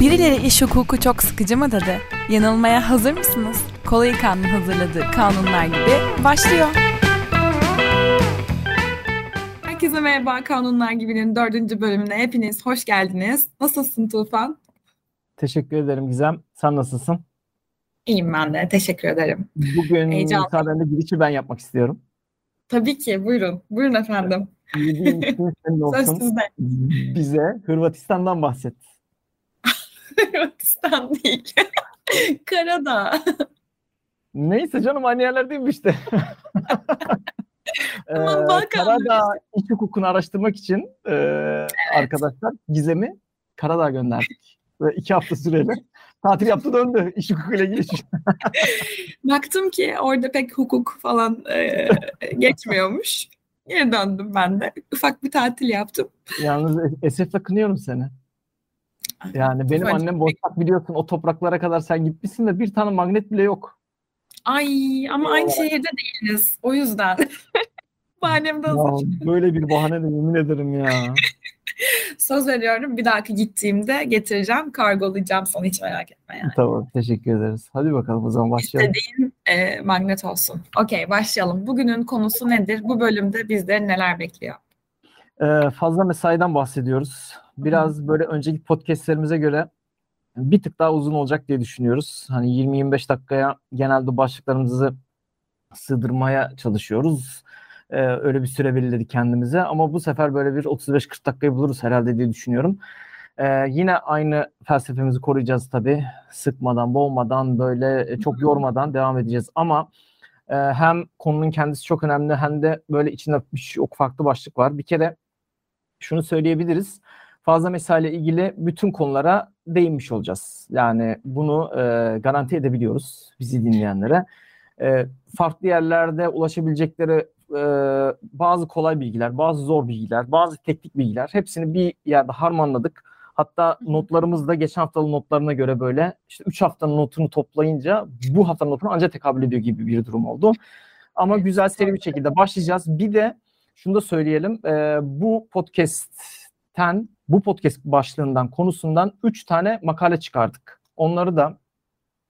Birileri iş hukuku çok sıkıcı mı dedi? Yanılmaya hazır mısınız? Kolayı Kanun hazırladığı kanunlar gibi başlıyor. Herkese merhaba Kanunlar Gibi'nin dördüncü bölümüne hepiniz hoş geldiniz. Nasılsın Tufan? Teşekkür ederim Gizem. Sen nasılsın? İyiyim ben de. Teşekkür ederim. Bugün müsaadenle girişi ben yapmak istiyorum. Tabii ki. Buyurun. Buyurun efendim. Söz sizde. Bize Hırvatistan'dan bahset. Hırvatistan değil. Karadağ. Neyse canım aynı yerler değil mi işte? ee, Karadağ iş hukukunu araştırmak için e, evet. arkadaşlar Gizem'i Karadağ gönderdik. Ve iki hafta süreyle tatil yaptı döndü iş hukukuyla ilgili. Baktım ki orada pek hukuk falan e, geçmiyormuş. Geri döndüm ben de. Ufak bir tatil yaptım. Yalnız esefle kınıyorum seni. Yani benim annem Boztak biliyorsun o topraklara kadar sen gitmişsin de bir tane magnet bile yok. Ay ama aynı şehirde değiliz. O yüzden. Bahanem de hazır. Böyle bir bahane de yemin ederim ya. Söz veriyorum bir dahaki gittiğimde getireceğim. Kargolayacağım sana hiç merak etme yani. Tamam teşekkür ederiz. Hadi bakalım o zaman başlayalım. İstediğin e, magnet olsun. Okey başlayalım. Bugünün konusu nedir? Bu bölümde bizleri neler bekliyor? Ee, fazla mesaiden bahsediyoruz. Biraz böyle önceki podcastlerimize göre bir tık daha uzun olacak diye düşünüyoruz. Hani 20-25 dakikaya genelde başlıklarımızı sığdırmaya çalışıyoruz. Ee, öyle bir süre belirledik kendimize ama bu sefer böyle bir 35-40 dakikayı buluruz herhalde diye düşünüyorum. Ee, yine aynı felsefemizi koruyacağız tabii. Sıkmadan, boğmadan, böyle çok yormadan devam edeceğiz ama e, hem konunun kendisi çok önemli hem de böyle içinde çok farklı başlık var. Bir kere şunu söyleyebiliriz. Fazla mesele ilgili bütün konulara değinmiş olacağız. Yani bunu e, garanti edebiliyoruz bizi dinleyenlere. E, farklı yerlerde ulaşabilecekleri e, bazı kolay bilgiler, bazı zor bilgiler, bazı teknik bilgiler hepsini bir yerde harmanladık. Hatta notlarımız da geçen haftanın notlarına göre böyle işte 3 haftanın notunu toplayınca bu haftanın notunu ancak tekabül ediyor gibi bir durum oldu. Ama güzel seri bir şekilde başlayacağız. Bir de şunu da söyleyelim. E, bu podcast'ten, bu podcast başlığından, konusundan 3 tane makale çıkardık. Onları da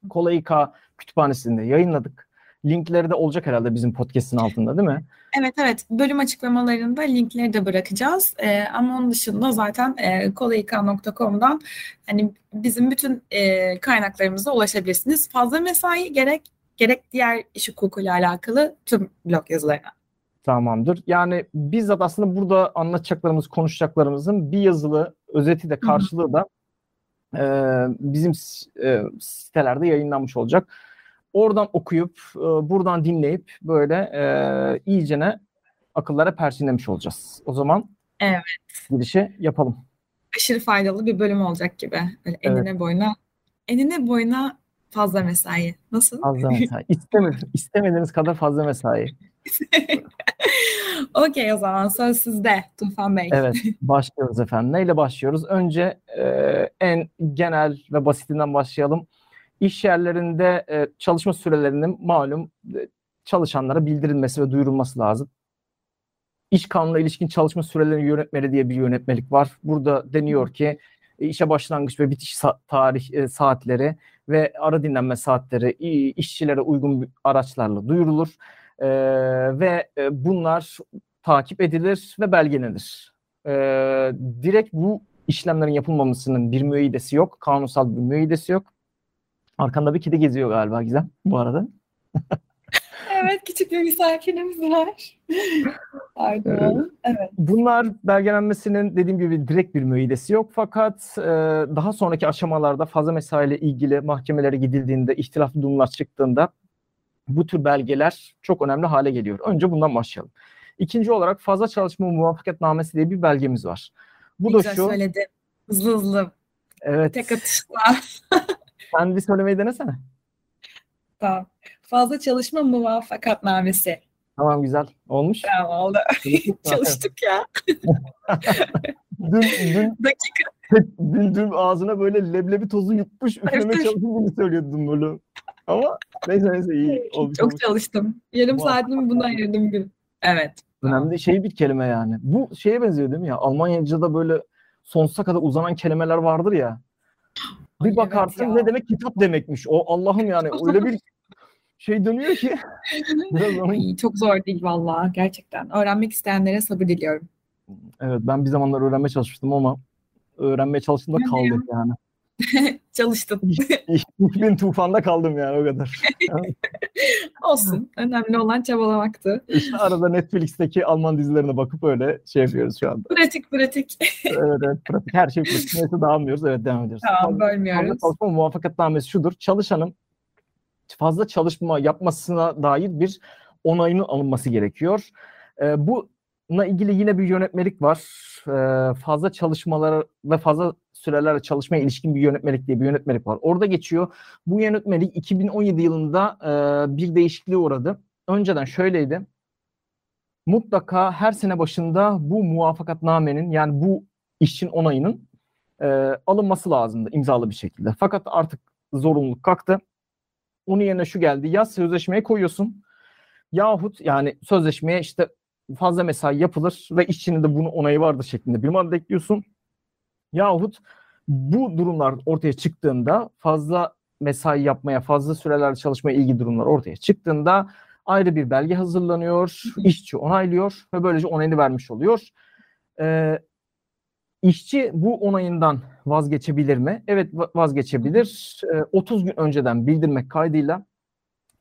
Kolayka kütüphanesinde yayınladık. Linkleri de olacak herhalde bizim podcast'in altında değil mi? Evet evet. Bölüm açıklamalarında linkleri de bırakacağız. Ee, ama onun dışında zaten e, kolayika.com'dan hani bizim bütün e, kaynaklarımıza ulaşabilirsiniz. Fazla mesai gerek gerek diğer iş hukukuyla alakalı tüm blog yazılarına. Tamamdır. Yani bizzat aslında burada anlatacaklarımız, konuşacaklarımızın bir yazılı özeti de karşılığı da e, bizim e, sitelerde yayınlanmış olacak. Oradan okuyup, e, buradan dinleyip böyle e, iyicene akıllara perçinlemiş olacağız. O zaman evet. girişi yapalım. Aşırı faydalı bir bölüm olacak gibi. Böyle enine evet. boyuna enine boyuna fazla mesai. Nasıl? Fazla mesai. İsteme, istemediğiniz kadar fazla mesai. Okey o zaman söz sizde Tufan Bey. Evet başlıyoruz efendim. Neyle başlıyoruz? Önce e, en genel ve basitinden başlayalım. İş yerlerinde e, çalışma sürelerinin malum e, çalışanlara bildirilmesi ve duyurulması lazım. İş kanununa ilişkin çalışma sürelerinin yönetmeli diye bir yönetmelik var. Burada deniyor ki e, işe başlangıç ve bitiş tarih e, saatleri ve ara dinlenme saatleri işçilere uygun araçlarla duyurulur e, ve e, bunlar takip edilir ve belgelenir. E, direkt bu işlemlerin yapılmamasının bir müeyyidesi yok, kanunsal bir müeyyidesi yok. Arkanda bir kedi geziyor galiba Gizem bu arada. evet küçük bir misafirimiz var. Pardon. Evet. Bunlar belgelenmesinin dediğim gibi direkt bir müeyyidesi yok fakat e, daha sonraki aşamalarda fazla mesaiyle ilgili mahkemelere gidildiğinde, ihtilaflı durumlar çıktığında bu tür belgeler çok önemli hale geliyor. Önce bundan başlayalım. İkinci olarak fazla çalışma muvaffakatnamesi diye bir belgemiz var. Bu ne da güzel şu. söyledi. Hızlı hızlı. Evet. Tek atışla. Sen bir söylemeyi denesene. Tamam. Fazla çalışma muvaffakatnamesi. Tamam güzel. Olmuş. Tamam oldu. Çalıştık ya. dün, dün, Dakika. dün, dün ağzına böyle leblebi tozu yutmuş üfleme çalıştığını söylüyordun böyle. Ama neyse neyse iyi. Olmuş, Çok olmuş. çalıştım. Yarım saatimi buna ayırdım gün. Evet. Önemli şey bir kelime yani. Bu şeye benziyor değil mi ya? Almanca'da böyle sonsuza kadar uzanan kelimeler vardır ya. Bir bakarsın evet ne demek kitap demekmiş. O Allah'ım yani öyle bir şey dönüyor ki. Biraz onun... çok zor değil vallahi gerçekten. Öğrenmek isteyenlere sabır diliyorum. Evet ben bir zamanlar öğrenmeye çalışmıştım ama öğrenmeye çalıştığımda kaldık yani. Çalıştın. bin tufanda kaldım yani o kadar. Olsun. Önemli olan çabalamaktı. İşte arada Netflix'teki Alman dizilerine bakıp öyle şey yapıyoruz şu anda. Pratik pratik. evet evet pratik. Her şey pratik. Neyse dağılmıyoruz. Evet devam ediyoruz. Tamam bölmüyoruz. Fazla çalışma muvaffakatnamesi şudur. Çalışanın fazla çalışma yapmasına dair bir onayının alınması gerekiyor. Ee, buna ilgili yine bir yönetmelik var. Ee, fazla çalışmalara ve fazla sürelerle çalışmaya ilişkin bir yönetmelik diye bir yönetmelik var. Orada geçiyor. Bu yönetmelik 2017 yılında e, bir değişikliğe uğradı. Önceden şöyleydi. Mutlaka her sene başında bu muvaffakatnamenin yani bu işçinin onayının e, alınması lazımdı imzalı bir şekilde. Fakat artık zorunluluk kalktı. Onun yerine şu geldi. Ya sözleşmeye koyuyorsun yahut yani sözleşmeye işte fazla mesai yapılır ve işçinin de bunu onayı vardır şeklinde bir madde ekliyorsun. Yahut bu durumlar ortaya çıktığında fazla mesai yapmaya, fazla sürelerde çalışmaya ilgili durumlar ortaya çıktığında ayrı bir belge hazırlanıyor, işçi onaylıyor ve böylece onayını vermiş oluyor. Ee, işçi bu onayından vazgeçebilir mi? Evet vazgeçebilir. Ee, 30 gün önceden bildirmek kaydıyla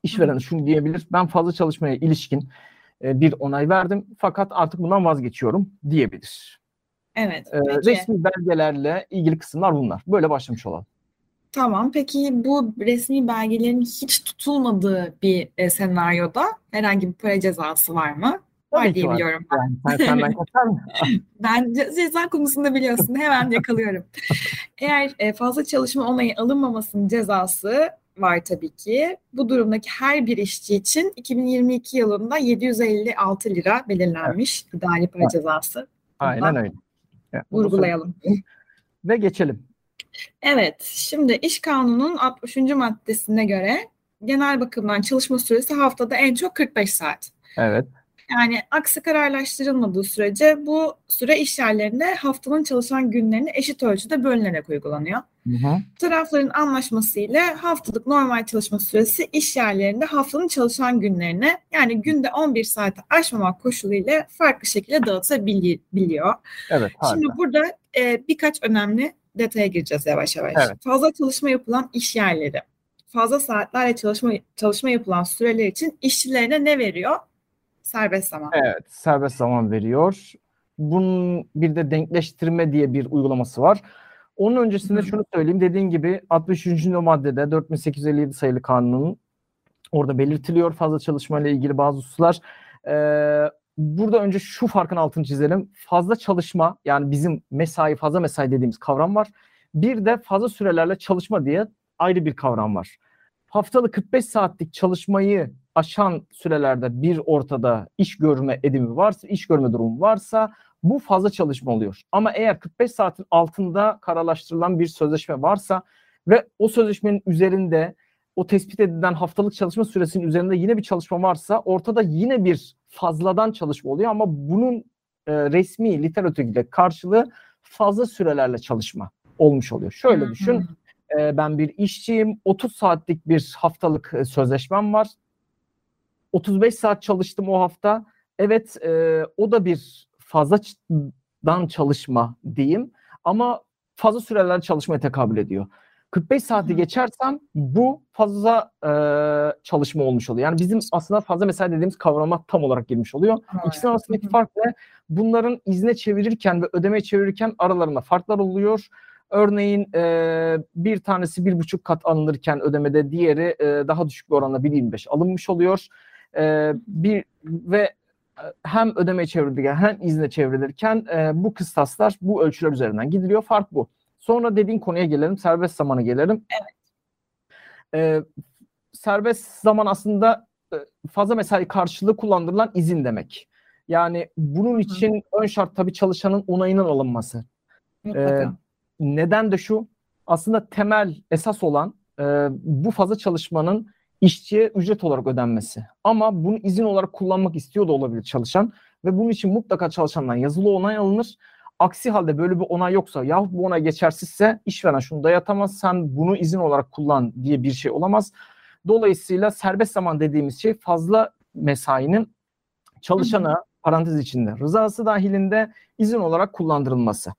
işveren şunu diyebilir. Ben fazla çalışmaya ilişkin e, bir onay verdim fakat artık bundan vazgeçiyorum diyebilir. Evet. Ee, resmi belgelerle ilgili kısımlar bunlar. Böyle başlamış olalım. Tamam. Peki bu resmi belgelerin hiç tutulmadığı bir e, senaryoda herhangi bir para cezası var mı? Tabii var diye biliyorum. Yani sen senden kaçar mı? ben ceza konusunda biliyorsun. Hemen yakalıyorum. Eğer e, fazla çalışma onayı alınmamasının cezası var tabii ki. Bu durumdaki her bir işçi için 2022 yılında 756 lira belirlenmiş evet. idari para evet. cezası. Aynen öyle. Yani vurgulayalım. Ve geçelim. Evet, şimdi iş kanunun 60. maddesine göre genel bakımdan çalışma süresi haftada en çok 45 saat. Evet. Yani aksi kararlaştırılmadığı sürece bu süre iş yerlerinde haftanın çalışan günlerini eşit ölçüde bölünerek uygulanıyor. Hı hı. Tarafların anlaşması ile haftalık normal çalışma süresi iş yerlerinde haftanın çalışan günlerine yani günde 11 saati aşmamak koşuluyla farklı şekilde dağıtabiliyor. Evet, harika. Şimdi burada e, birkaç önemli detaya gireceğiz yavaş yavaş. Evet. Fazla çalışma yapılan iş yerleri, fazla saatlerle çalışma çalışma yapılan süreler için işçilerine ne veriyor? Serbest zaman. Evet, serbest zaman veriyor. Bunun bir de denkleştirme diye bir uygulaması var. Onun öncesinde Hı. şunu söyleyeyim. Dediğin gibi 63. maddede 4857 sayılı kanunun orada belirtiliyor fazla çalışma ile ilgili bazı hususlar. Ee, burada önce şu farkın altını çizelim. Fazla çalışma yani bizim mesai fazla mesai dediğimiz kavram var. Bir de fazla sürelerle çalışma diye ayrı bir kavram var. Haftalık 45 saatlik çalışmayı aşan sürelerde bir ortada iş görme edimi varsa, iş görme durumu varsa bu fazla çalışma oluyor. Ama eğer 45 saatin altında karalaştırılan bir sözleşme varsa ve o sözleşmenin üzerinde o tespit edilen haftalık çalışma süresinin üzerinde yine bir çalışma varsa ortada yine bir fazladan çalışma oluyor ama bunun e, resmi literatürde karşılığı fazla sürelerle çalışma olmuş oluyor. Şöyle düşün. E, ben bir işçiyim. 30 saatlik bir haftalık e, sözleşmem var. 35 saat çalıştım o hafta. Evet e, o da bir fazladan çalışma diyeyim ama fazla süreler çalışmaya tekabül ediyor. 45 saati geçersem bu fazla e, çalışma olmuş oluyor. Yani bizim aslında fazla mesai dediğimiz kavrama tam olarak girmiş oluyor. Evet. İkisinin arasındaki fark ne? Bunların izne çevirirken ve ödemeye çevirirken aralarında farklar oluyor. Örneğin e, bir tanesi bir buçuk kat alınırken ödemede diğeri e, daha düşük bir oranla 1.25 alınmış oluyor. E, bir ve hem ödeme çevrilirken hem izne çevrilirken e, bu kıstaslar bu ölçüler üzerinden gidiliyor. Fark bu. Sonra dediğin konuya gelelim. Serbest zamana gelelim. Evet. E, serbest zaman aslında e, fazla mesai karşılığı kullandırılan izin demek. Yani bunun için Hı. ön şart tabii çalışanın onayının alınması. Mutlaka. E, neden de şu aslında temel esas olan e, bu fazla çalışmanın işçiye ücret olarak ödenmesi. Ama bunu izin olarak kullanmak istiyor da olabilir çalışan ve bunun için mutlaka çalışandan yazılı onay alınır. Aksi halde böyle bir onay yoksa yahut bu onay geçersizse işveren şunu dayatamaz sen bunu izin olarak kullan diye bir şey olamaz. Dolayısıyla serbest zaman dediğimiz şey fazla mesainin çalışana parantez içinde rızası dahilinde izin olarak kullandırılması.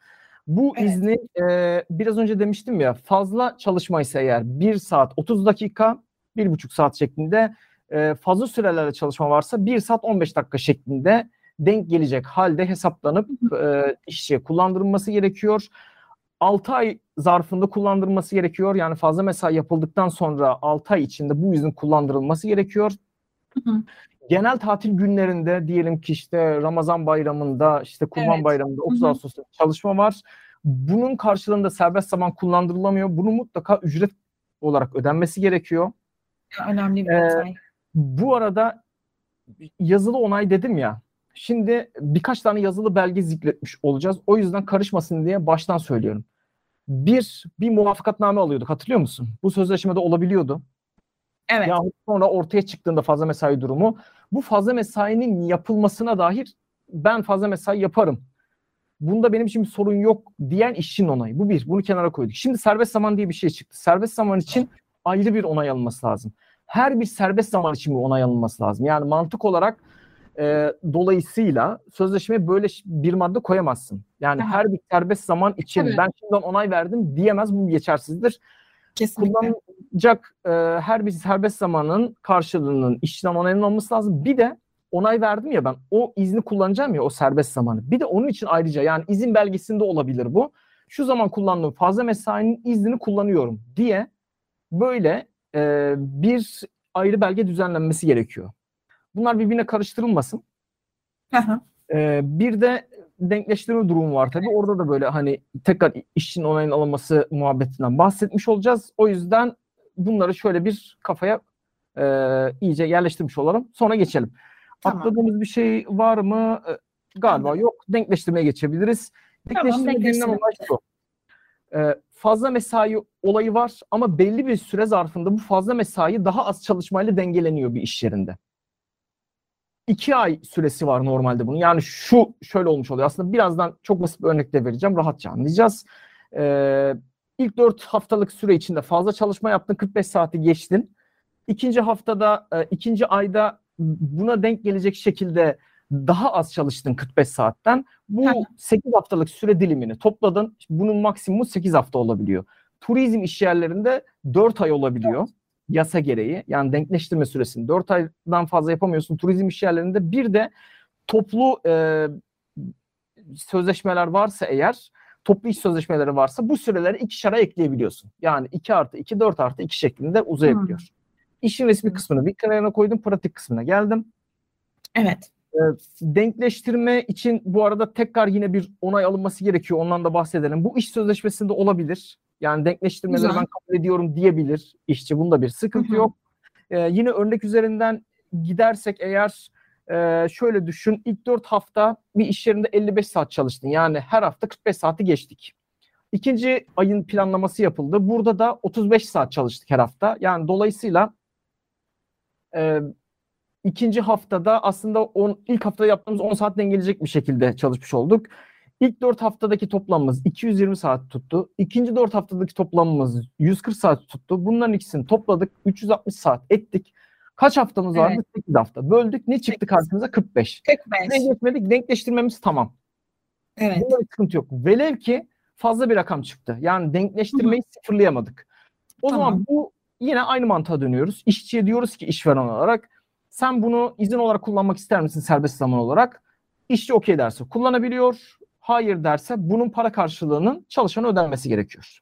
Bu evet. izni e, biraz önce demiştim ya fazla çalışmaysa eğer 1 saat 30 dakika 1,5 saat şeklinde e, fazla sürelerle çalışma varsa 1 saat 15 dakika şeklinde denk gelecek halde hesaplanıp e, işçiye kullandırılması gerekiyor. 6 ay zarfında kullandırılması gerekiyor. Yani fazla mesai yapıldıktan sonra 6 ay içinde bu izin kullandırılması gerekiyor. Hı hı. Genel tatil günlerinde diyelim ki işte Ramazan bayramında, işte Kurban evet. bayramında 30 Ağustos'ta çalışma var. Bunun karşılığında serbest zaman kullandırılamıyor. Bunu mutlaka ücret olarak ödenmesi gerekiyor. Önemli bir detay. Ee, bu arada yazılı onay dedim ya. Şimdi birkaç tane yazılı belge zikretmiş olacağız. O yüzden karışmasın diye baştan söylüyorum. Bir, bir muvaffakatname alıyorduk hatırlıyor musun? Bu sözleşmede olabiliyordu. Evet. Yahut sonra ortaya çıktığında fazla mesai durumu. Bu fazla mesainin yapılmasına dair ben fazla mesai yaparım. Bunda benim için bir sorun yok diyen işçinin onayı. Bu bir. Bunu kenara koyduk. Şimdi serbest zaman diye bir şey çıktı. Serbest zaman için ayrı bir onay alınması lazım. Her bir serbest zaman için bir onay alınması lazım. Yani mantık olarak e, dolayısıyla sözleşmeye böyle bir madde koyamazsın. Yani Aha. her bir serbest zaman için Tabii. ben şimdiden onay verdim diyemez bu geçersizdir. Kesinlikle. Kullanılacak e, her bir serbest zamanın karşılığının işçiden onayının olması lazım. Bir de onay verdim ya ben o izni kullanacağım ya o serbest zamanı. Bir de onun için ayrıca yani izin belgesinde olabilir bu. Şu zaman kullandığım fazla mesainin iznini kullanıyorum diye böyle e, bir ayrı belge düzenlenmesi gerekiyor. Bunlar birbirine karıştırılmasın. Ee, bir de denkleştirme durumu var tabii. Orada da böyle hani tekrar işçinin onayın alınması muhabbetinden bahsetmiş olacağız. O yüzden bunları şöyle bir kafaya e, iyice yerleştirmiş olalım. Sonra geçelim. Tamam. Atladığımız bir şey var mı? Galiba tamam. yok. Denkleştirmeye geçebiliriz. Denkleştirme tamam. Ee, fazla mesai olayı var ama belli bir süre zarfında bu fazla mesai daha az çalışmayla dengeleniyor bir iş yerinde iki ay süresi var normalde bunun. Yani şu şöyle olmuş oluyor. Aslında birazdan çok basit bir örnek de vereceğim. Rahatça anlayacağız. Ee, ilk 4 haftalık süre içinde fazla çalışma yaptın. 45 saati geçtin. İkinci haftada, e, ikinci ayda buna denk gelecek şekilde daha az çalıştın 45 saatten. Bu 8 haftalık süre dilimini topladın. Bunun maksimumu 8 hafta olabiliyor. Turizm iş yerlerinde 4 ay olabiliyor yasa gereği yani denkleştirme süresini 4 aydan fazla yapamıyorsun turizm iş yerlerinde. Bir de toplu e, sözleşmeler varsa eğer toplu iş sözleşmeleri varsa bu süreleri iki şara ekleyebiliyorsun. Yani 2 artı 2, 4 artı 2 şeklinde uzayabiliyor. Hmm. İşin resmi kısmını bir kenara koydum, pratik kısmına geldim. Evet. E, denkleştirme için bu arada tekrar yine bir onay alınması gerekiyor. Ondan da bahsedelim. Bu iş sözleşmesinde olabilir. Yani denkleştirmeleri Güzel. ben kabul ediyorum diyebilir işçi. Bunda bir sıkıntı Hı-hı. yok. Ee, yine örnek üzerinden gidersek eğer e, şöyle düşün. İlk 4 hafta bir iş yerinde 55 saat çalıştın. Yani her hafta 45 saati geçtik. İkinci ayın planlaması yapıldı. Burada da 35 saat çalıştık her hafta. Yani dolayısıyla e, ikinci haftada aslında on, ilk haftada yaptığımız 10 saat dengeleyecek bir şekilde çalışmış olduk. İlk 4 haftadaki toplamımız 220 saat tuttu. İkinci 4 haftadaki toplamımız 140 saat tuttu. Bunların ikisini topladık. 360 saat ettik. Kaç haftamız evet. vardı? 8 hafta. Böldük. Ne çıktı 8. karşımıza? 45. 45. Denkleştirmedik. Denkleştirmemiz tamam. Evet. Bunda sıkıntı yok. Velev ki fazla bir rakam çıktı. Yani denkleştirmeyi Hı-hı. sıfırlayamadık. O tamam. zaman bu yine aynı mantığa dönüyoruz. İşçiye diyoruz ki işveren olarak sen bunu izin olarak kullanmak ister misin serbest zaman olarak? İşçi okey derse kullanabiliyor hayır derse bunun para karşılığının çalışana ödenmesi gerekiyor.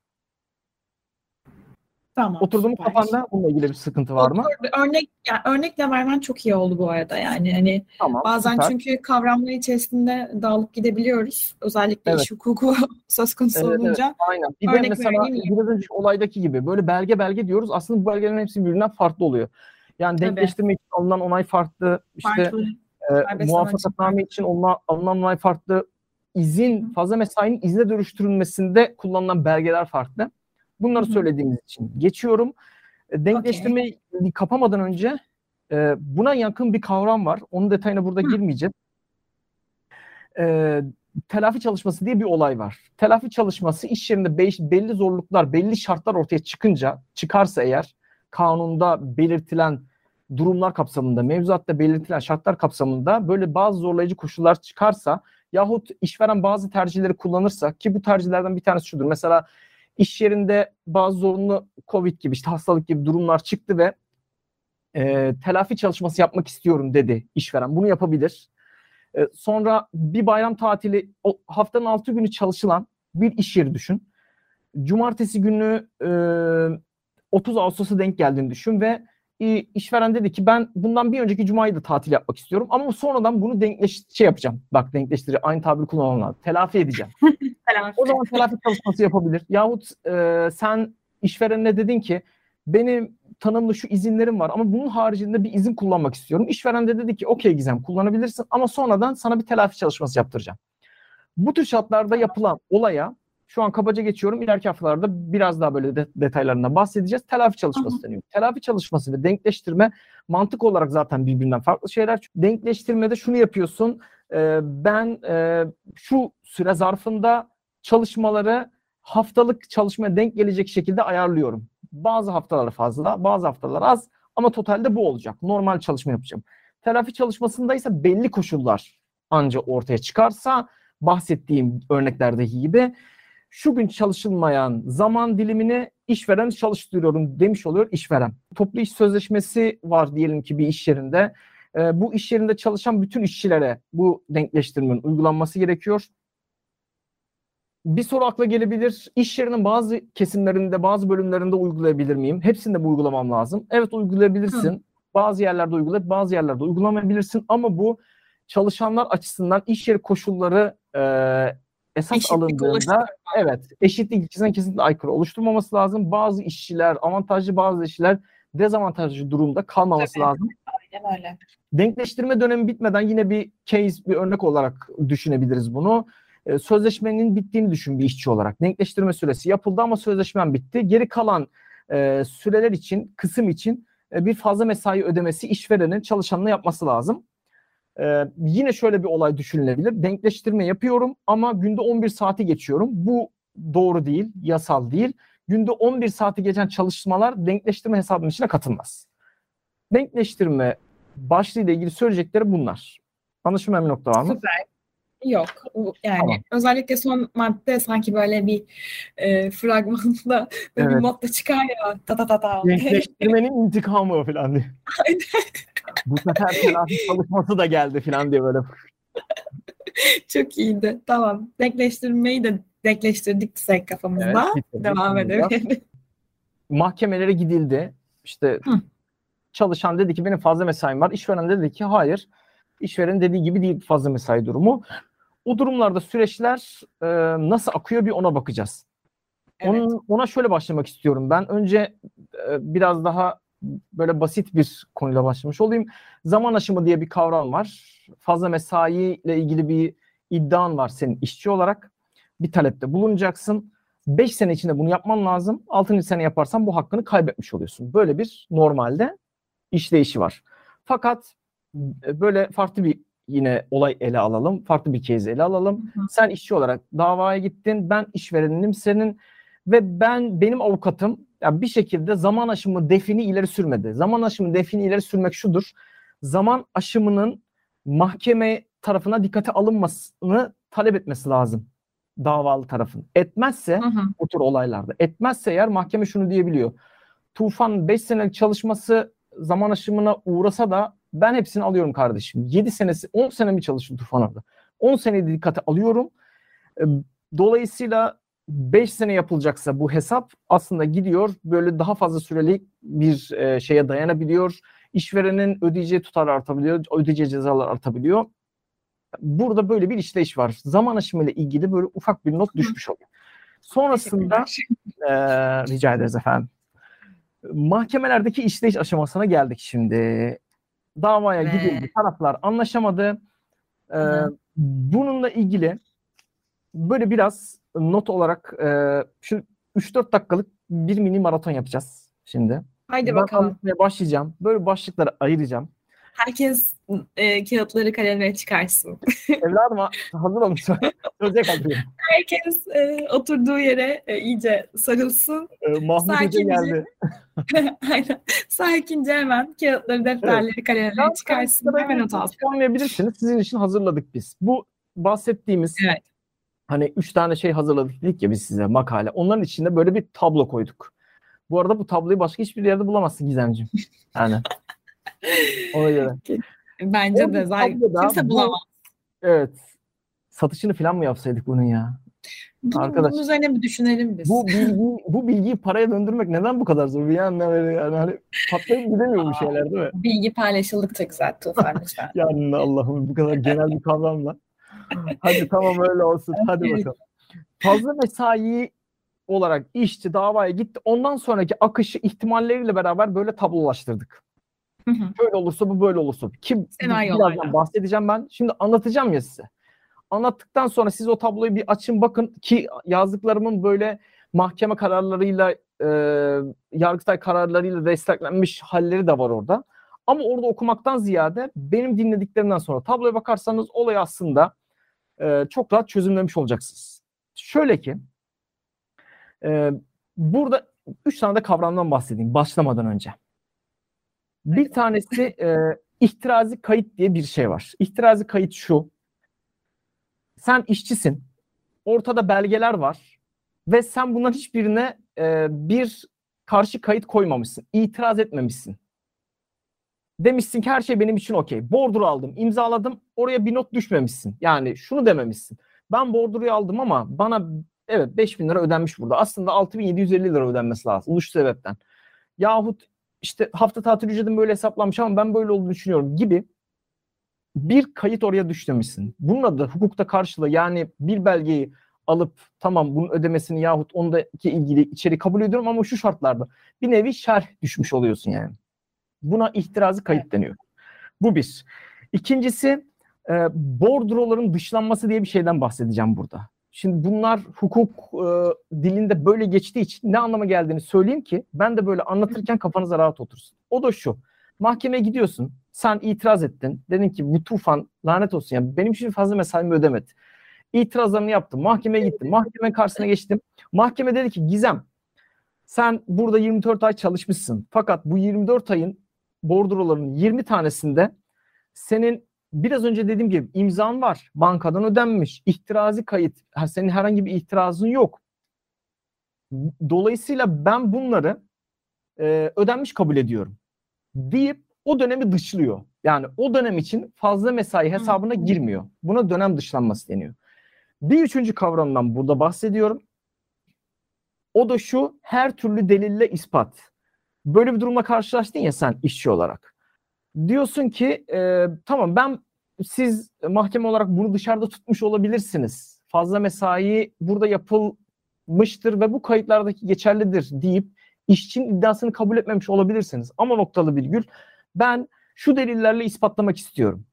Tamam. Oturduğum kafanda bununla ilgili bir sıkıntı var mı? Örnek yani örnekle vermen çok iyi oldu bu arada yani hani tamam, bazen süper. çünkü kavramlar içerisinde dağılıp gidebiliyoruz. Özellikle evet. iş hukuku söz konusu evet, olunca. Evet, aynen. Bir örnek de mesela biraz önce olaydaki gibi böyle belge belge diyoruz. Aslında bu belgelerin hepsi birbirinden farklı oluyor. Yani denkleştirme için alınan onay farklı. işte farklı. E, muvaffakatname için alınan, alınan onay farklı izin fazla mesainin izne dönüştürülmesinde kullanılan belgeler farklı. Bunları Hı-hı. söylediğimiz için geçiyorum. E, denkleştirmeyi okay. kapamadan önce e, buna yakın bir kavram var. Onun detayına burada Hı. girmeyeceğim. E, telafi çalışması diye bir olay var. Telafi çalışması iş yerinde belli zorluklar, belli şartlar ortaya çıkınca, çıkarsa eğer kanunda belirtilen durumlar kapsamında, mevzuatta belirtilen şartlar kapsamında böyle bazı zorlayıcı koşullar çıkarsa yahut işveren bazı tercihleri kullanırsa ki bu tercihlerden bir tanesi şudur. Mesela iş yerinde bazı zorunlu Covid gibi işte hastalık gibi durumlar çıktı ve e, telafi çalışması yapmak istiyorum dedi işveren. Bunu yapabilir. E, sonra bir bayram tatili o haftanın altı günü çalışılan bir iş yeri düşün. Cumartesi günü e, 30 Ağustos'a denk geldiğini düşün ve işveren dedi ki ben bundan bir önceki cumayı da tatil yapmak istiyorum ama sonradan bunu denkleş şey yapacağım. Bak denkleştirici aynı tabiri kullanmam Telafi edeceğim. O zaman telafi çalışması yapabilir. Yahut e, sen işverenine dedin ki benim tanımlı şu izinlerim var ama bunun haricinde bir izin kullanmak istiyorum. İşveren de dedi ki okey Gizem kullanabilirsin ama sonradan sana bir telafi çalışması yaptıracağım. Bu tür şartlarda yapılan olaya şu an kabaca geçiyorum. İleriki haftalarda biraz daha böyle de, detaylarından bahsedeceğiz. Telafi çalışması Aha. deniyor. Telafi çalışması ve denkleştirme mantık olarak zaten birbirinden farklı şeyler. Denkleştirmede şunu yapıyorsun. E, ben e, şu süre zarfında çalışmaları haftalık çalışmaya denk gelecek şekilde ayarlıyorum. Bazı haftalar fazla, bazı haftalar az ama totalde bu olacak. Normal çalışma yapacağım. Telafi çalışmasında ise belli koşullar anca ortaya çıkarsa bahsettiğim örneklerdeki gibi şu gün çalışılmayan zaman dilimini işveren çalıştırıyorum demiş oluyor işveren. Toplu iş sözleşmesi var diyelim ki bir iş yerinde. E, bu iş yerinde çalışan bütün işçilere bu denkleştirmenin uygulanması gerekiyor. Bir soru akla gelebilir. İş yerinin bazı kesimlerinde, bazı bölümlerinde uygulayabilir miyim? Hepsinde bu uygulamam lazım. Evet uygulayabilirsin. Hı. Bazı yerlerde uygulayıp bazı yerlerde uygulamayabilirsin ama bu çalışanlar açısından iş yeri koşulları e, esas eşitlik alındığında evet eşitlik ilkesine kesinlikle aykırı oluşturmaması lazım. Bazı işçiler avantajlı bazı işçiler dezavantajlı durumda kalmaması Tabii. lazım. Aynen öyle. Denkleştirme dönemi bitmeden yine bir case, bir örnek olarak düşünebiliriz bunu. Ee, sözleşmenin bittiğini düşün bir işçi olarak. Denkleştirme süresi yapıldı ama sözleşmen bitti. Geri kalan e, süreler için, kısım için e, bir fazla mesai ödemesi işverenin çalışanına yapması lazım. Ee, yine şöyle bir olay düşünülebilir. Denkleştirme yapıyorum ama günde 11 saati geçiyorum. Bu doğru değil, yasal değil. Günde 11 saati geçen çalışmalar denkleştirme hesabının içine katılmaz. Denkleştirme başlığıyla ilgili söyleyecekleri bunlar. Anlaşılmayan bir nokta var mı? Süper. Yok. Yani tamam. özellikle son madde sanki böyle bir e, fragmanda böyle evet. bir modda çıkar ya. Ta ta ta ta. Denkleştirmenin intikamı falan diye. Bu sefer telafi çalışması da geldi falan diye böyle. Çok iyiydi. Tamam. Denkleştirmeyi de denkleştirdik sen kafamızda. Evet, Devam edelim. Mahkemelere gidildi. İşte Hı. çalışan dedi ki benim fazla mesaim var. İşveren dedi ki hayır. İşveren dediği gibi değil fazla mesai durumu. O durumlarda süreçler e, nasıl akıyor bir ona bakacağız. Evet. Onun, ona şöyle başlamak istiyorum ben. Önce e, biraz daha böyle basit bir konuyla başlamış olayım. Zaman aşımı diye bir kavram var. Fazla mesai ile ilgili bir iddian var senin işçi olarak. Bir talepte bulunacaksın. 5 sene içinde bunu yapman lazım. 6. sene yaparsan bu hakkını kaybetmiş oluyorsun. Böyle bir normalde işleyişi var. Fakat e, böyle farklı bir yine olay ele alalım. Farklı bir case ele alalım. Hı hı. Sen işçi olarak davaya gittin. Ben işverenim senin ve ben benim avukatım ya bir şekilde zaman aşımı defini ileri sürmedi. Zaman aşımı defini ileri sürmek şudur. Zaman aşımının mahkeme tarafına dikkate alınmasını talep etmesi lazım davalı tarafın. Etmezse hı hı. bu tür olaylarda etmezse eğer mahkeme şunu diyebiliyor. Tufan 5 senelik çalışması zaman aşımına uğrasa da ben hepsini alıyorum kardeşim. 7 senesi 10 sene mi çalıştı Tufan orada? 10 seneyi dikkate alıyorum. Dolayısıyla 5 sene yapılacaksa bu hesap aslında gidiyor böyle daha fazla süreli bir e, şeye dayanabiliyor. İşverenin ödeyeceği tutar artabiliyor, ödeyeceği cezalar artabiliyor. Burada böyle bir işleyiş var. Zaman aşımı ile ilgili böyle ufak bir not düşmüş oluyor. Sonrasında e, rica ederiz efendim. Mahkemelerdeki işleyiş aşamasına geldik şimdi. Davaya Ve... gidildi, taraflar anlaşamadı. E, bununla ilgili böyle biraz not olarak e, şu 3-4 dakikalık bir mini maraton yapacağız şimdi. Haydi ben bakalım. başlayacağım. Böyle başlıkları ayıracağım. Herkes e, kağıtları kalemle çıkarsın. Evladım hazır olmuş. Söyleyecek hazır. Herkes e, oturduğu yere e, iyice sarılsın. E, Mahmut Hoca geldi. Aynen. Sakince hemen kağıtları, defterleri, evet. kalemleri çıkarsın. Hemen not alsın. Sizin için hazırladık biz. Bu bahsettiğimiz evet. Hani üç tane şey hazırladık dedik ya biz size makale. Onların içinde böyle bir tablo koyduk. Bu arada bu tabloyu başka hiçbir yerde bulamazsın Gizemciğim. Yani. Ona göre. Bence o de zaten kimse bulamaz. Evet. Satışını falan mı yapsaydık bunun ya? Bunun, Arkadaş, bunun üzerine bir düşünelim biz. Bu bilgi, bu bilgiyi paraya döndürmek neden bu kadar zor? Bir yandan böyle yani hani patlayıp gidemiyor bu şeyler değil mi? Bilgi paylaşıldıkça güzel Tufan lütfen. yani Allah'ım bu kadar genel bir kavramla. Hadi tamam öyle olsun. Hadi bakalım. Fazla mesai olarak işçi davaya gitti. Ondan sonraki akışı ihtimalleriyle beraber böyle tablolaştırdık. Böyle olursa bu böyle olursa. Kim birazdan bahsedeceğim ben. Şimdi anlatacağım ya size. Anlattıktan sonra siz o tabloyu bir açın bakın ki yazdıklarımın böyle mahkeme kararlarıyla e, yargıtay kararlarıyla desteklenmiş halleri de var orada. Ama orada okumaktan ziyade benim dinlediklerimden sonra tabloya bakarsanız olay aslında e, çok rahat çözümlemiş olacaksınız. Şöyle ki e, burada üç tane de kavramdan bahsedeyim başlamadan önce. Bir tanesi e, ihtirazi kayıt diye bir şey var. İhtirazi kayıt şu. Sen işçisin. Ortada belgeler var. Ve sen bunların hiçbirine e, bir karşı kayıt koymamışsın. İtiraz etmemişsin. Demişsin ki her şey benim için okey. Borduru aldım, imzaladım. Oraya bir not düşmemişsin. Yani şunu dememişsin. Ben borduruyu aldım ama bana evet 5000 lira ödenmiş burada. Aslında 6750 lira ödenmesi lazım. Uluş sebepten. Yahut işte hafta tatil ücretim böyle hesaplanmış ama ben böyle olduğunu düşünüyorum gibi bir kayıt oraya düşmemişsin. Bunun adı hukukta karşılığı yani bir belgeyi alıp tamam bunun ödemesini yahut ondaki ilgili içeri kabul ediyorum ama şu şartlarda bir nevi şerh düşmüş oluyorsun yani. Buna ihtirazı kayıt deniyor. Bu bir. İkincisi e, bordroların dışlanması diye bir şeyden bahsedeceğim burada. Şimdi bunlar hukuk e, dilinde böyle geçtiği için ne anlama geldiğini söyleyeyim ki ben de böyle anlatırken kafanıza rahat otursun. O da şu. Mahkemeye gidiyorsun. Sen itiraz ettin. Dedin ki bu tufan lanet olsun. Yani benim için fazla mesaimi ödemedi. İtirazlarını yaptım. Mahkemeye gittim. Mahkeme karşısına geçtim. Mahkeme dedi ki Gizem sen burada 24 ay çalışmışsın. Fakat bu 24 ayın bordrolarının 20 tanesinde senin biraz önce dediğim gibi imzan var. Bankadan ödenmiş. İhtirazi kayıt. Senin herhangi bir itirazın yok. Dolayısıyla ben bunları e, ödenmiş kabul ediyorum. Deyip o dönemi dışlıyor. Yani o dönem için fazla mesai hesabına girmiyor. Buna dönem dışlanması deniyor. Bir üçüncü kavramdan burada bahsediyorum. O da şu her türlü delille ispat. Böyle bir durumla karşılaştın ya sen işçi olarak diyorsun ki e, tamam ben siz mahkeme olarak bunu dışarıda tutmuş olabilirsiniz. Fazla mesai burada yapılmıştır ve bu kayıtlardaki geçerlidir deyip işçinin iddiasını kabul etmemiş olabilirsiniz. Ama noktalı virgül ben şu delillerle ispatlamak istiyorum.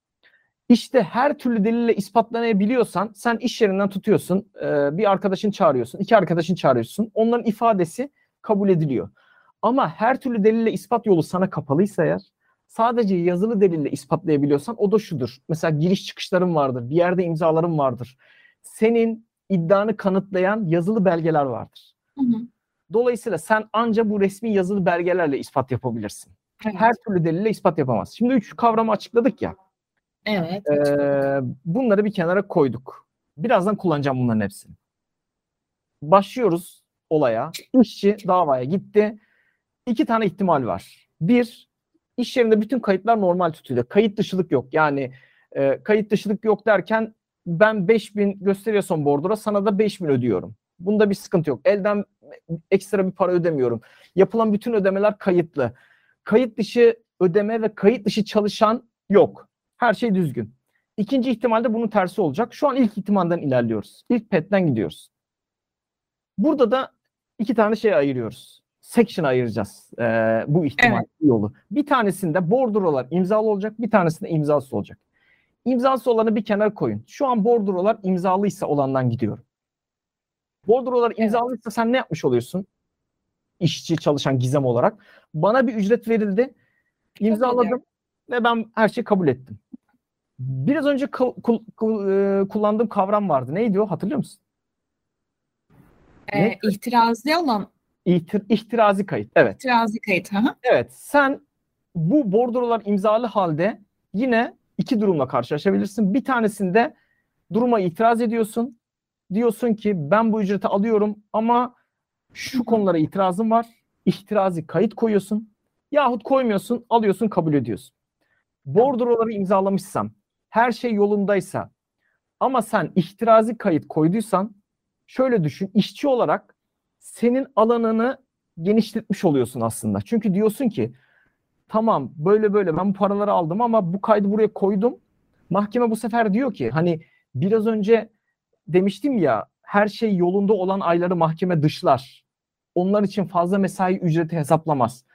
İşte her türlü delille ispatlanabiliyorsan sen iş yerinden tutuyorsun, bir arkadaşın çağırıyorsun, iki arkadaşın çağırıyorsun. Onların ifadesi kabul ediliyor. Ama her türlü delille ispat yolu sana kapalıysa eğer sadece yazılı delille ispatlayabiliyorsan o da şudur. Mesela giriş çıkışların vardır, bir yerde imzaların vardır. Senin iddianı kanıtlayan yazılı belgeler vardır. Hı hı. Dolayısıyla sen anca bu resmi yazılı belgelerle ispat yapabilirsin. Evet. Her türlü delille ispat yapamaz. Şimdi üç kavramı açıkladık ya. Evet. E, bunları bir kenara koyduk. Birazdan kullanacağım bunların hepsini. Başlıyoruz olaya. İşçi davaya gitti. İki tane ihtimal var. Bir, iş yerinde bütün kayıtlar normal tutuluyor. Kayıt dışılık yok. Yani e, kayıt dışılık yok derken ben 5000 gösteriyorsam bordura sana da 5000 ödüyorum. Bunda bir sıkıntı yok. Elden ekstra bir para ödemiyorum. Yapılan bütün ödemeler kayıtlı. Kayıt dışı ödeme ve kayıt dışı çalışan yok. Her şey düzgün. İkinci ihtimalde bunun tersi olacak. Şu an ilk ihtimalden ilerliyoruz. İlk petten gidiyoruz. Burada da iki tane şey ayırıyoruz section ayıracağız e, bu ihtimal evet. yolu. Bir tanesinde bordrolar imzalı olacak, bir tanesinde imzasız olacak. İmzası olanı bir kenara koyun. Şu an bordrolar imzalıysa olandan gidiyorum. Bordrolar evet. imzalıysa sen ne yapmış oluyorsun? İşçi çalışan gizem olarak. Bana bir ücret verildi. İmzaladım. ve ben her şeyi kabul ettim. Biraz önce kul, kul, kul, kullandığım kavram vardı. Neydi o? Hatırlıyor musun? Ee, İhtirazi olan İhtir, ihtirazi kayıt. Evet. İhtirazi kayıt. Hı Evet. Sen bu bordrolar imzalı halde yine iki durumla karşılaşabilirsin. Bir tanesinde duruma itiraz ediyorsun. Diyorsun ki ben bu ücreti alıyorum ama şu konulara itirazım var. İhtirazi kayıt koyuyorsun. Yahut koymuyorsun, alıyorsun, kabul ediyorsun. Bordroları imzalamışsam, her şey yolundaysa ama sen ihtirazi kayıt koyduysan şöyle düşün, işçi olarak senin alanını genişletmiş oluyorsun aslında. Çünkü diyorsun ki tamam böyle böyle ben bu paraları aldım ama bu kaydı buraya koydum. Mahkeme bu sefer diyor ki hani biraz önce demiştim ya her şey yolunda olan ayları mahkeme dışlar. Onlar için fazla mesai ücreti hesaplamaz.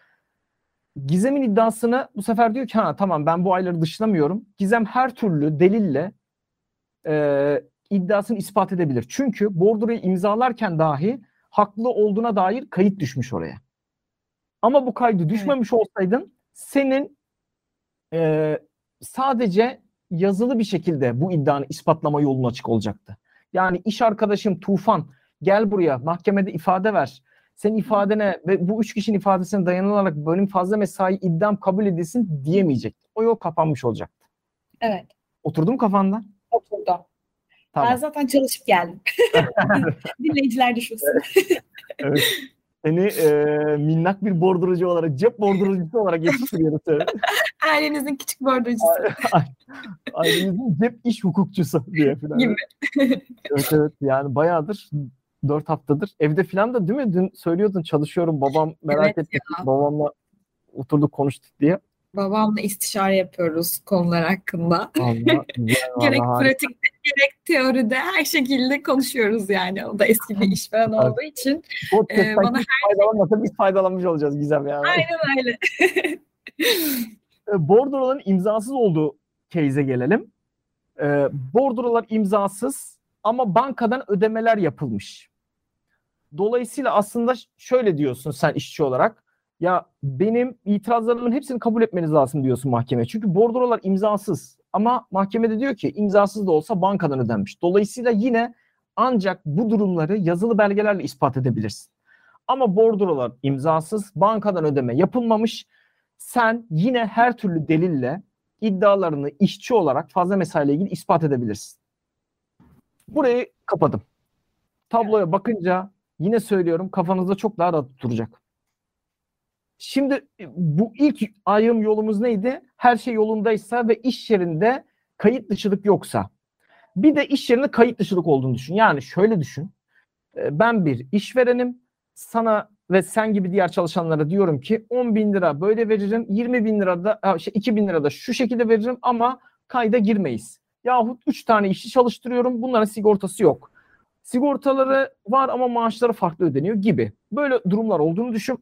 Gizem'in iddiasını bu sefer diyor ki ha tamam ben bu ayları dışlamıyorum. Gizem her türlü delille e, iddiasını ispat edebilir. Çünkü bordroyu imzalarken dahi haklı olduğuna dair kayıt düşmüş oraya. Ama bu kaydı düşmemiş evet. olsaydın senin e, sadece yazılı bir şekilde bu iddianı ispatlama yolunu açık olacaktı. Yani iş arkadaşım Tufan gel buraya mahkemede ifade ver. Senin ifadene ve bu üç kişinin ifadesine dayanılarak benim fazla mesai iddiam kabul edilsin diyemeyecek. O yol kapanmış olacaktı. Evet. Oturdu mu kafanda? Oturdu. Tamam. Ben zaten çalışıp geldim. Dinleyiciler düşünsün. evet. Seni e, minnak bir bordrocu olarak, cep bordrocusu olarak yetiştiriyoruz. Ailenizin küçük bordrocusu. Ailenizin cep iş hukukçusu diye falan. Gibi. evet evet yani bayağıdır dört haftadır. Evde falan da değil mi? Dün söylüyordun çalışıyorum babam merak evet etti. Ya. Babamla oturduk konuştuk diye. Babamla istişare yapıyoruz konular hakkında. Vallahi, gerek pratikte gerek teoride her şekilde konuşuyoruz yani. O da eski bir işveren olduğu için. e, bana her faydalanmasa şey... biz faydalanmış olacağız Gizem yani. Aynen öyle. E, bordroların imzasız olduğu case'e gelelim. E, bordrolar imzasız ama bankadan ödemeler yapılmış. Dolayısıyla aslında şöyle diyorsun sen işçi olarak. Ya benim itirazlarımın hepsini kabul etmeniz lazım diyorsun mahkeme. Çünkü bordrolar imzasız. Ama mahkemede diyor ki imzasız da olsa bankadan ödenmiş. Dolayısıyla yine ancak bu durumları yazılı belgelerle ispat edebilirsin. Ama bordrolar imzasız, bankadan ödeme yapılmamış. Sen yine her türlü delille iddialarını işçi olarak fazla mesaiyle ilgili ispat edebilirsin. Burayı kapadım. Tabloya bakınca yine söylüyorum kafanızda çok daha rahat duracak. Şimdi e, bu ilk ayrım yolumuz neydi? Her şey yolundaysa ve iş yerinde kayıt dışılık yoksa. Bir de iş yerinde kayıt dışılık olduğunu düşün. Yani şöyle düşün. E, ben bir işverenim. Sana ve sen gibi diğer çalışanlara diyorum ki 10 bin lira böyle veririm. 20 bin lira da şey 2 bin lira da şu şekilde veririm ama kayda girmeyiz. Yahut 3 tane işçi çalıştırıyorum. Bunların sigortası yok. Sigortaları var ama maaşları farklı ödeniyor gibi. Böyle durumlar olduğunu düşün.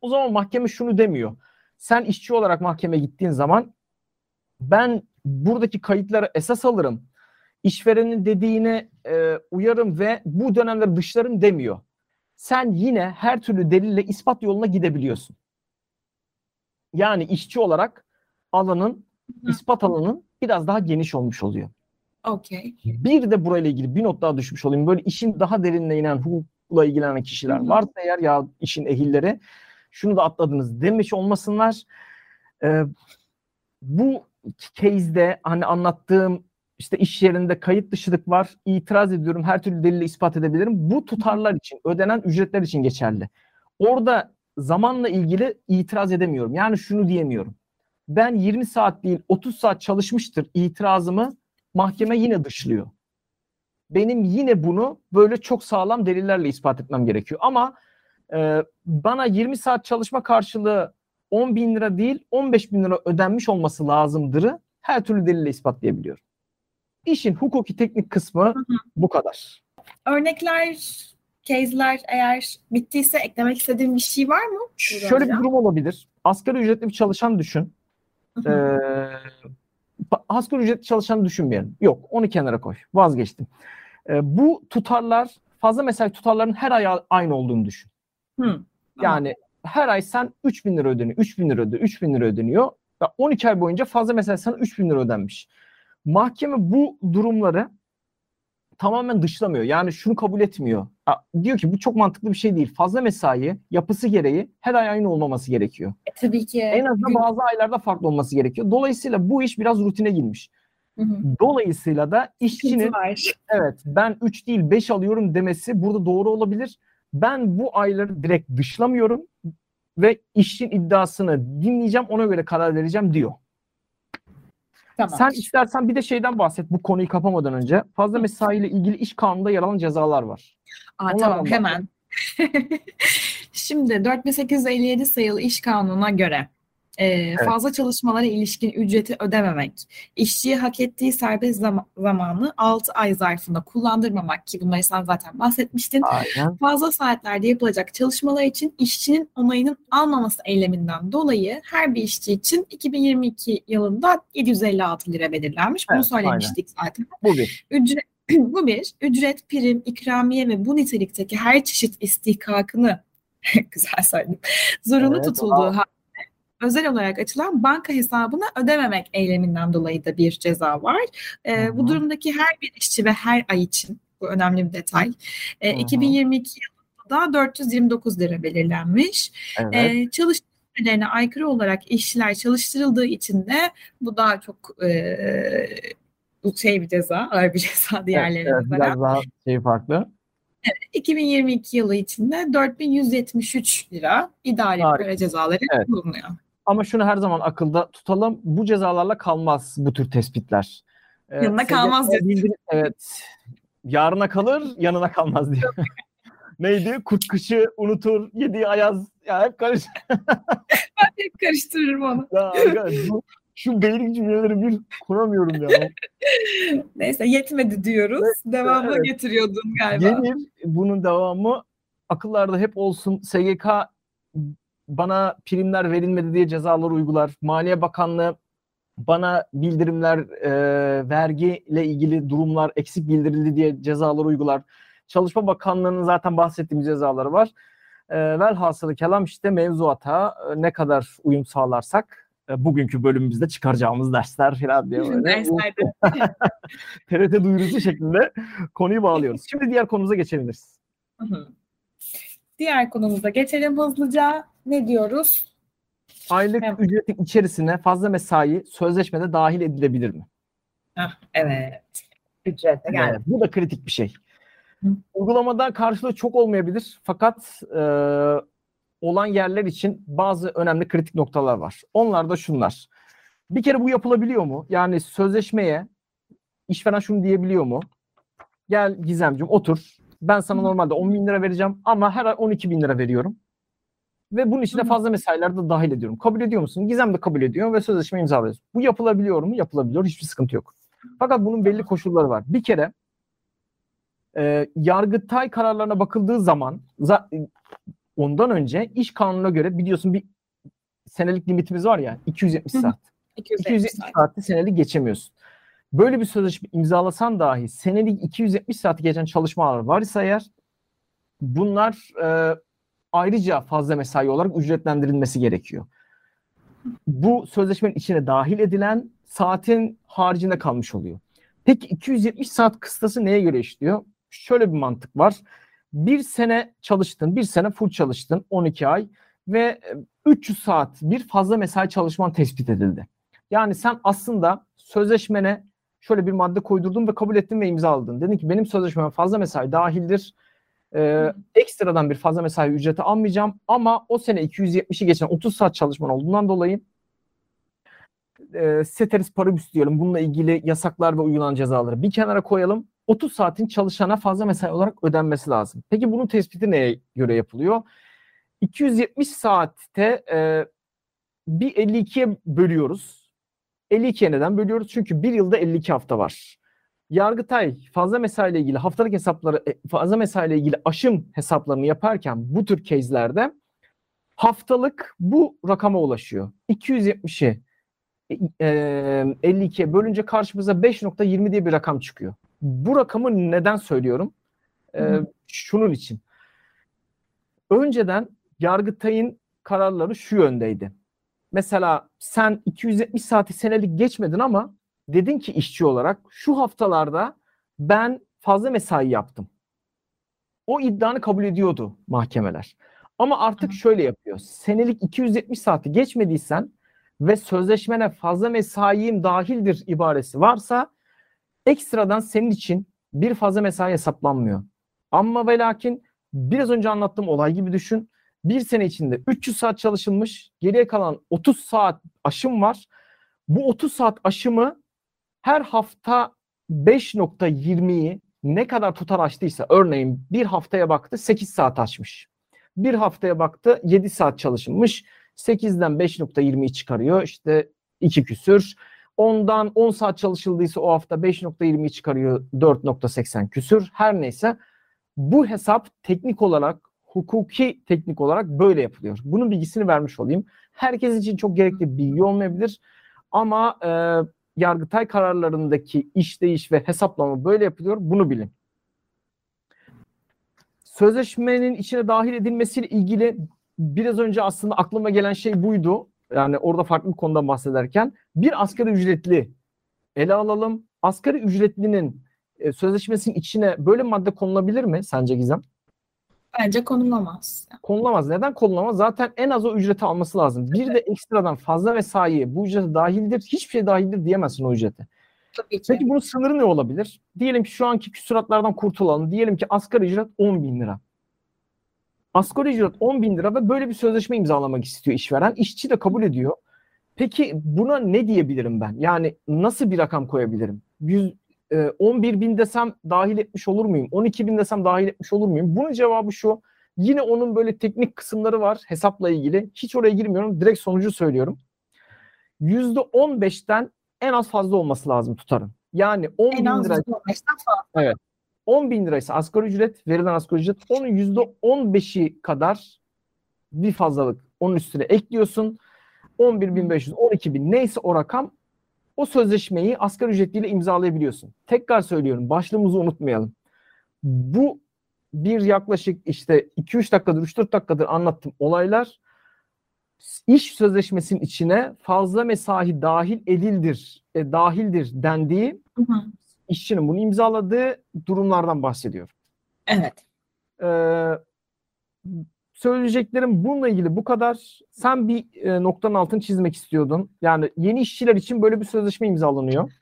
O zaman mahkeme şunu demiyor. Sen işçi olarak mahkeme gittiğin zaman ben buradaki kayıtları esas alırım. İşverenin dediğine e, uyarım ve bu dönemleri dışlarım demiyor. Sen yine her türlü delille ispat yoluna gidebiliyorsun. Yani işçi olarak alanın, ispat alanın biraz daha geniş olmuş oluyor. Okay. Bir de burayla ilgili bir not daha düşmüş olayım. Böyle işin daha derinine inen hukukla ilgilenen kişiler varsa eğer ya işin ehilleri şunu da atladınız demiş olmasınlar. E, bu case'de hani anlattığım işte iş yerinde kayıt dışılık var. İtiraz ediyorum. Her türlü delille ispat edebilirim. Bu tutarlar için, ödenen ücretler için geçerli. Orada zamanla ilgili itiraz edemiyorum. Yani şunu diyemiyorum. Ben 20 saat değil 30 saat çalışmıştır itirazımı mahkeme yine dışlıyor. Benim yine bunu böyle çok sağlam delillerle ispat etmem gerekiyor. Ama e, bana 20 saat çalışma karşılığı 10 bin lira değil 15 bin lira ödenmiş olması lazımdırı her türlü delille ispatlayabiliyorum. İşin hukuki teknik kısmı hı hı. bu kadar. Örnekler, case'ler eğer bittiyse eklemek istediğim bir şey var mı? Şöyle bir durum olabilir. Asgari ücretli bir çalışan düşün. Ee, asgari ücretli çalışanı düşünmeyelim. Yok onu kenara koy. Vazgeçtim. Ee, bu tutarlar fazla mesai tutarların her ay aynı olduğunu düşün. Hı, yani her ay sen 3 bin lira ödeniyor, 3 bin lira ödeniyor, 3 bin lira ödeniyor. 12 ay boyunca fazla mesela sana 3 bin lira ödenmiş. Mahkeme bu durumları tamamen dışlamıyor. Yani şunu kabul etmiyor. Diyor ki bu çok mantıklı bir şey değil. Fazla mesai yapısı gereği her ay aynı olmaması gerekiyor. E, tabii ki. En azından bazı aylarda farklı olması gerekiyor. Dolayısıyla bu iş biraz rutine girmiş. Hı hı. Dolayısıyla da işçinin evet ben 3 değil 5 alıyorum demesi burada doğru olabilir. Ben bu ayları direkt dışlamıyorum ve işçinin iddiasını dinleyeceğim ona göre karar vereceğim diyor. Tamam. Sen istersen bir de şeyden bahset bu konuyu kapamadan önce. Fazla mesai ile ilgili iş kanununda yer alan cezalar var. Aa, tamam hemen. Şimdi 4857 sayılı iş kanununa göre e, evet. fazla çalışmalara ilişkin ücreti ödememek, işçiye hak ettiği serbest zam- zamanı 6 ay zarfında kullandırmamak ki bunları sen zaten bahsetmiştin. Aynen. Fazla saatlerde yapılacak çalışmalar için işçinin onayının almaması eyleminden dolayı her bir işçi için 2022 yılında 756 lira belirlenmiş. Bunu evet, söylemiştik aynen. zaten. Bu bir. Ücret bu bir, ücret, prim, ikramiye ve bu nitelikteki her çeşit istihkakını güzel söyledim. Zorunlu evet, tutulduğu halde özel olarak açılan banka hesabına ödememek eyleminden dolayı da bir ceza var. E, bu durumdaki her bir işçi ve her ay için bu önemli bir detay. E, 2022 yılında 429 lira belirlenmiş. Evet. E, çalış aykırı olarak işçiler çalıştırıldığı için de bu daha çok e, şey bir ceza, ağır bir ceza diğerlerine evet, evet, Biraz daha şey farklı. Evet, 2022 yılı içinde 4173 lira idari para cezaları evet. bulunuyor. Ama şunu her zaman akılda tutalım. Bu cezalarla kalmaz bu tür tespitler. Ee, yanına kalmaz bildir- Evet. Yarına kalır, yanına kalmaz diye. Neydi? Kurt kışı unutur, yediği ayaz. Ya hep karış. ben hep karıştırırım onu. Ya bu, şu beylik cümleleri bir kuramıyorum ya. Neyse yetmedi diyoruz. Evet, Devamına evet. getiriyordun galiba. Gelir. Bunun devamı akıllarda hep olsun. SGK bana primler verilmedi diye cezalar uygular. Maliye Bakanlığı bana bildirimler, e, vergi ile ilgili durumlar eksik bildirildi diye cezalar uygular. Çalışma Bakanlığı'nın zaten bahsettiğim cezaları var. E, velhasılı kelam işte mevzuata e, ne kadar uyum sağlarsak e, bugünkü bölümümüzde çıkaracağımız dersler falan diye böyle. TRT duyurusu şeklinde konuyu bağlıyoruz. Şimdi diğer konumuza geçebiliriz. Diğer konumuza geçelim hızlıca. Ne diyoruz? Aylık evet. ücretin içerisine fazla mesai sözleşmede dahil edilebilir mi? Ah, evet. Ücrete geldi. Evet, bu da kritik bir şey. Hı. Uygulamada karşılığı çok olmayabilir fakat e, olan yerler için bazı önemli kritik noktalar var. Onlar da şunlar. Bir kere bu yapılabiliyor mu? Yani sözleşmeye işveren şunu diyebiliyor mu? Gel Gizemcim otur. Ben sana normalde 10 bin lira vereceğim ama her ay 12 bin lira veriyorum. Ve bunun içine fazla mesailer de dahil ediyorum. Kabul ediyor musun? Gizem de kabul ediyor ve sözleşme imzalıyoruz. Bu yapılabiliyor mu? Yapılabiliyor. Hiçbir sıkıntı yok. Fakat bunun belli koşulları var. Bir kere e, Yargıtay kararlarına bakıldığı zaman ondan önce iş kanununa göre biliyorsun bir senelik limitimiz var ya 270 saat. 270, 270 saati senelik geçemiyorsun. Böyle bir sözleşme imzalasan dahi senelik 270 saati geçen çalışmalar varsa eğer bunlar e, ayrıca fazla mesai olarak ücretlendirilmesi gerekiyor. Bu sözleşmenin içine dahil edilen saatin haricinde kalmış oluyor. Peki 270 saat kıstası neye göre işliyor? Şöyle bir mantık var. Bir sene çalıştın, bir sene full çalıştın 12 ay ve 300 saat bir fazla mesai çalışman tespit edildi. Yani sen aslında sözleşmene şöyle bir madde koydurdun ve kabul ettin ve imzaladın. Dedin ki benim sözleşmeme fazla mesai dahildir. Ee, ekstradan bir fazla mesai ücreti almayacağım ama o sene 270'i geçen 30 saat çalışman olduğundan dolayı e, Ceteris Paribus diyelim. Bununla ilgili yasaklar ve uygulanan cezaları bir kenara koyalım. 30 saatin çalışana fazla mesai olarak ödenmesi lazım. Peki bunun tespiti neye göre yapılıyor? 270 saatte e, bir 52'ye bölüyoruz. 52'ye neden bölüyoruz? Çünkü bir yılda 52 hafta var. Yargıtay fazla mesai ile ilgili haftalık hesapları e, fazla mesai ile ilgili aşım hesaplarını yaparken bu tür case'lerde haftalık bu rakama ulaşıyor. 270'i e, 52'ye bölünce karşımıza 5.20 diye bir rakam çıkıyor. Bu rakamı neden söylüyorum? E, şunun için. Önceden Yargıtay'ın kararları şu yöndeydi. mesela sen 270 saati senelik geçmedin ama dedin ki işçi olarak şu haftalarda ben fazla mesai yaptım. O iddianı kabul ediyordu mahkemeler. Ama artık şöyle yapıyor. Senelik 270 saati geçmediysen ve sözleşmene fazla mesaiyim dahildir ibaresi varsa ekstradan senin için bir fazla mesai hesaplanmıyor. Ama ve lakin biraz önce anlattığım olay gibi düşün. Bir sene içinde 300 saat çalışılmış, geriye kalan 30 saat aşım var. Bu 30 saat aşımı her hafta 5.20'yi ne kadar tutar açtıysa örneğin bir haftaya baktı 8 saat açmış. Bir haftaya baktı 7 saat çalışılmış. 8'den 5.20'yi çıkarıyor. İşte 2 küsür. Ondan 10 saat çalışıldıysa o hafta 5.20'yi çıkarıyor 4.80 küsür. Her neyse bu hesap teknik olarak hukuki teknik olarak böyle yapılıyor. Bunun bilgisini vermiş olayım. Herkes için çok gerekli bilgi olmayabilir ama e, Yargıtay kararlarındaki işleyiş ve hesaplama böyle yapılıyor. Bunu bilin. Sözleşmenin içine dahil edilmesiyle ilgili biraz önce aslında aklıma gelen şey buydu. Yani orada farklı bir konudan bahsederken bir asgari ücretli ele alalım. Asgari ücretlinin e, sözleşmesinin içine böyle madde konulabilir mi sence Gizem? Bence konulamaz. Konulamaz. Neden konulamaz? Zaten en az o ücreti alması lazım. Bir de ekstradan fazla mesai bu ücrete dahildir. Hiçbir şey dahildir diyemezsin o ücrete. Tabii ki. Peki bunun sınırı ne olabilir? Diyelim ki şu anki küsuratlardan kurtulalım. Diyelim ki asgari ücret 10 bin lira. Asgari ücret 10 bin lira ve böyle bir sözleşme imzalamak istiyor işveren. İşçi de kabul ediyor. Peki buna ne diyebilirim ben? Yani nasıl bir rakam koyabilirim? 100, 11 e, bin desem dahil etmiş olur muyum? 12 bin desem dahil etmiş olur muyum? Bunun cevabı şu. Yine onun böyle teknik kısımları var hesapla ilgili. Hiç oraya girmiyorum. Direkt sonucu söylüyorum. %15'ten en az fazla olması lazım tutarın. Yani 10 en bin lira. fazla. Evet. 10 bin liraysa asgari ücret, verilen asgari ücret onun %15'i kadar bir fazlalık onun üstüne ekliyorsun. 11.500, 12.000 neyse o rakam o sözleşmeyi asgari ücretliyle imzalayabiliyorsun. Tekrar söylüyorum başlığımızı unutmayalım. Bu bir yaklaşık işte 2-3 dakikadır 3-4 dakikadır anlattığım olaylar iş sözleşmesinin içine fazla mesai dahil edildir, e, dahildir dendiği hı hı. işçinin bunu imzaladığı durumlardan bahsediyor. Evet. Ee, söyleyeceklerim bununla ilgili bu kadar. Sen bir e, noktanın altını çizmek istiyordun. Yani yeni işçiler için böyle bir sözleşme imzalanıyor.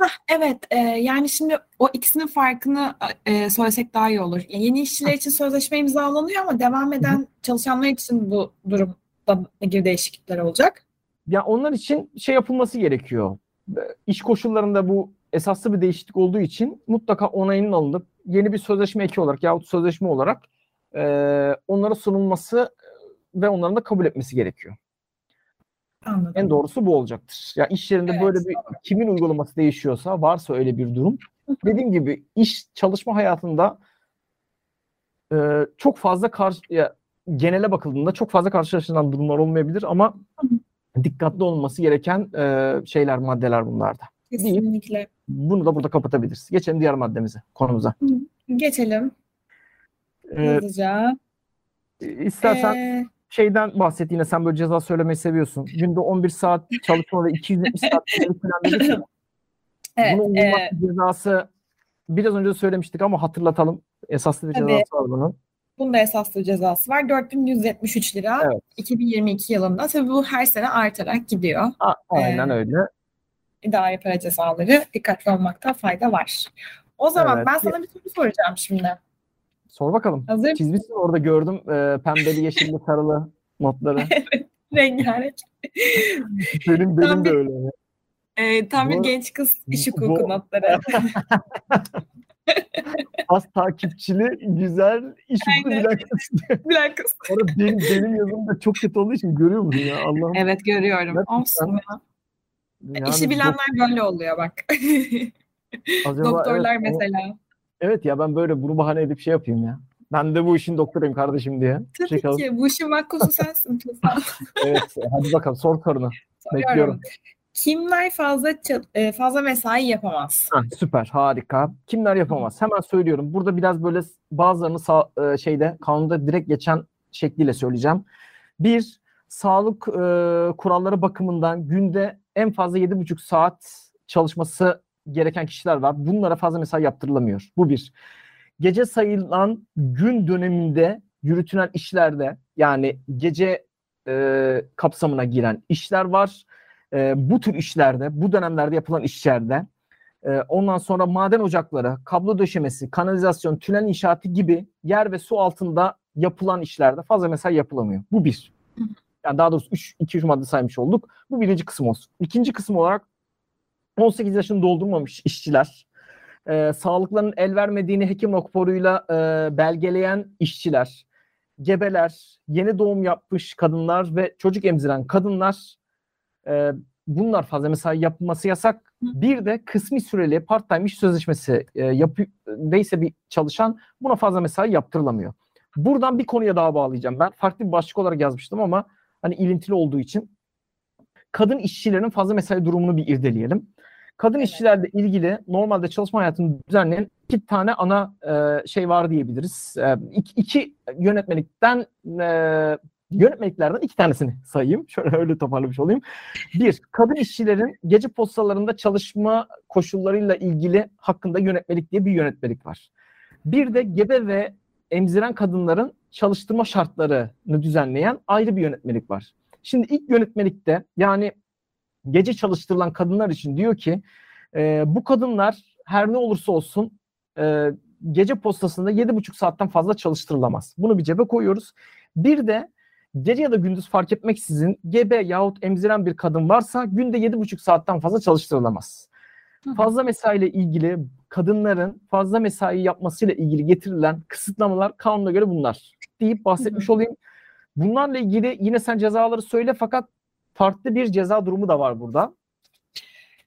Hah, evet e, yani şimdi o ikisinin farkını e, söylesek daha iyi olur. Yani yeni işçiler için sözleşme imzalanıyor ama devam eden Hı. çalışanlar için bu durumda ne gibi değişiklikler olacak? Ya onlar için şey yapılması gerekiyor. E, iş koşullarında bu esaslı bir değişiklik olduğu için mutlaka onayının alınıp yeni bir sözleşme eki olarak yahut sözleşme olarak e, onlara sunulması ve onların da kabul etmesi gerekiyor. Anladım. En doğrusu bu olacaktır. Ya yani iş yerinde evet, böyle bir kimin uygulaması değişiyorsa varsa öyle bir durum. Dediğim gibi iş çalışma hayatında e, çok fazla karşı ya, genele bakıldığında çok fazla karşılaşılan durumlar olmayabilir ama dikkatli olması gereken e, şeyler maddeler bunlarda. Kesinlikle. Deyip, bunu da burada kapatabiliriz. Geçelim diğer maddemize, konumuza. Geçelim. Ee, Hızlıca. İstersen ee, şeyden bahset yine sen böyle ceza söylemeyi seviyorsun. Günde 11 saat çalışma ve 270 saat falan Evet. Bunun e, cezası biraz önce de söylemiştik ama hatırlatalım. Esaslı bir tabii, cezası var bunun. Bunun da esaslı cezası var. 4173 lira evet. 2022 yılında. Tabii bu her sene artarak gidiyor. A, aynen ee, öyle. İdari para cezaları dikkatli olmakta fayda var. O zaman evet. ben sana bir soru soracağım şimdi. Sor bakalım. Hazır Çizmişsin orada gördüm e, pembeli, yeşilli, sarılı notları. evet. Rengarenk. benim benim de öyle. E, tam bir genç kız iş hukuku bu... notları. Az takipçili, güzel, iş hukuku kız. Orada benim, benim yazım da çok kötü olduğu için görüyor musun ya? Allah'ım. Evet görüyorum. Olsun ya. Yani İşi bilenler doktor... böyle oluyor bak. Acaba, Doktorlar evet, mesela. O Evet ya ben böyle bunu bahane edip şey yapayım ya. Ben de bu işin doktoruyum kardeşim diye. Tabii Çıkalım. ki bu işin vakkosu sensin. evet hadi bakalım sor sorunu. Bekliyorum. Kimler fazla e, fazla mesai yapamaz? Ha, süper harika. Kimler yapamaz? Hemen söylüyorum. Burada biraz böyle bazılarını sağ, e, şeyde kanunda direkt geçen şekliyle söyleyeceğim. Bir sağlık e, kuralları bakımından günde en fazla 7,5 saat çalışması gereken kişiler var. Bunlara fazla mesai yaptırılamıyor. Bu bir. Gece sayılan gün döneminde yürütülen işlerde yani gece e, kapsamına giren işler var. E, bu tür işlerde, bu dönemlerde yapılan işlerde e, ondan sonra maden ocakları, kablo döşemesi, kanalizasyon, tünel inşaatı gibi yer ve su altında yapılan işlerde fazla mesai yapılamıyor. Bu bir. Yani daha doğrusu 3 2 3 madde saymış olduk. Bu birinci kısım olsun. İkinci kısım olarak 18 yaşını doldurmamış işçiler, e, sağlıklarının el vermediğini hekim raporuyla e, belgeleyen işçiler, gebeler, yeni doğum yapmış kadınlar ve çocuk emziren kadınlar e, bunlar fazla mesai yapılması yasak. Bir de kısmi süreli part-time iş sözleşmesi e, yapı, neyse bir çalışan buna fazla mesai yaptırılamıyor. Buradan bir konuya daha bağlayacağım ben. Farklı bir başlık olarak yazmıştım ama hani ilintili olduğu için kadın işçilerin fazla mesai durumunu bir irdeleyelim. Kadın evet. işçilerle ilgili normalde çalışma hayatını düzenleyen iki tane ana e, şey var diyebiliriz. E, iki, iki yönetmelikten e, yönetmeliklerden iki tanesini sayayım. Şöyle öyle toparlamış olayım. Bir, kadın işçilerin gece postalarında çalışma koşullarıyla ilgili hakkında yönetmelik diye bir yönetmelik var. Bir de gebe ve emziren kadınların çalıştırma şartlarını düzenleyen ayrı bir yönetmelik var. Şimdi ilk yönetmelikte yani gece çalıştırılan kadınlar için diyor ki e, bu kadınlar her ne olursa olsun e, gece postasında 7,5 saatten fazla çalıştırılamaz. Bunu bir cebe koyuyoruz. Bir de gece ya da gündüz fark etmeksizin gebe yahut emziren bir kadın varsa günde 7,5 saatten fazla çalıştırılamaz. Fazla mesai ile ilgili kadınların fazla mesai yapmasıyla ilgili getirilen kısıtlamalar kanuna göre bunlar deyip bahsetmiş olayım. Bunlarla ilgili yine sen cezaları söyle fakat farklı bir ceza durumu da var burada.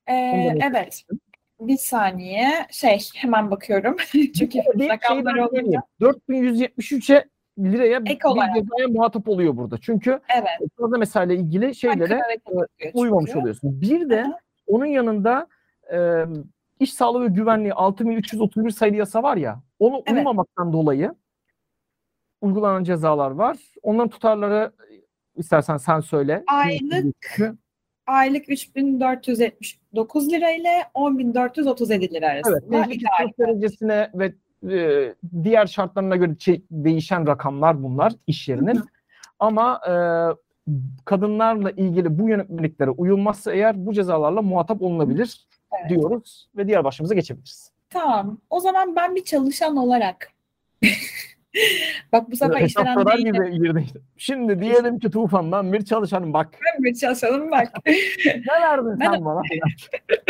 Ee, evet. Bir saniye. Şey hemen bakıyorum. Çünkü rakamlar olunca. 4173'e liraya Ek bir olarak. cezaya muhatap oluyor burada. Çünkü evet. fazla mesele ilgili şeylere e, uymamış çünkü. oluyorsun. Bir de Aha. onun yanında e, iş sağlığı ve güvenliği 6331 sayılı yasa var ya onu evet. uymamaktan dolayı uygulanan cezalar var. Onların tutarları istersen sen söyle. Aylık aylık 3479 lira ile 10437 lira arasında. Evet, mevcut derecesine ve e, diğer şartlarına göre değişen rakamlar bunlar iş yerinin. Ama e, kadınlarla ilgili bu yönetmeliklere uyulmazsa eğer bu cezalarla muhatap olunabilir evet. diyoruz ve diğer başımıza geçebiliriz. Tamam. O zaman ben bir çalışan olarak bak bu sefer işveren değil. gibi girdi işte. Şimdi diyelim ki Tufan'dan bir çalışanım bak. Ben bir çalışanım bak. ne verdin ben sen bana?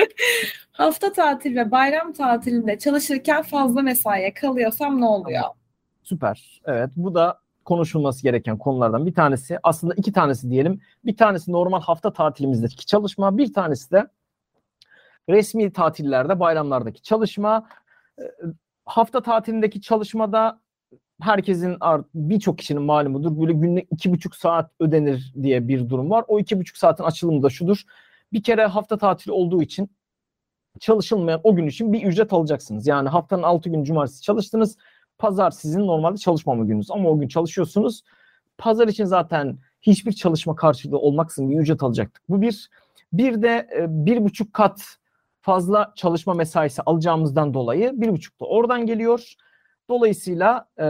hafta tatil ve bayram tatilinde çalışırken fazla mesaiye kalıyorsam ne oluyor? Süper. Evet bu da konuşulması gereken konulardan bir tanesi. Aslında iki tanesi diyelim. Bir tanesi normal hafta tatilimizdeki çalışma. Bir tanesi de resmi tatillerde, bayramlardaki çalışma. Ee, hafta tatilindeki çalışmada herkesin birçok kişinin malumudur. Böyle günlük iki buçuk saat ödenir diye bir durum var. O iki buçuk saatin açılımı da şudur. Bir kere hafta tatili olduğu için çalışılmayan o gün için bir ücret alacaksınız. Yani haftanın altı gün cumartesi çalıştınız. Pazar sizin normalde çalışmama gününüz ama o gün çalışıyorsunuz. Pazar için zaten hiçbir çalışma karşılığı olmaksızın bir ücret alacaktık. Bu bir. Bir de e, bir buçuk kat fazla çalışma mesaisi alacağımızdan dolayı bir buçuk da oradan geliyor. Dolayısıyla e,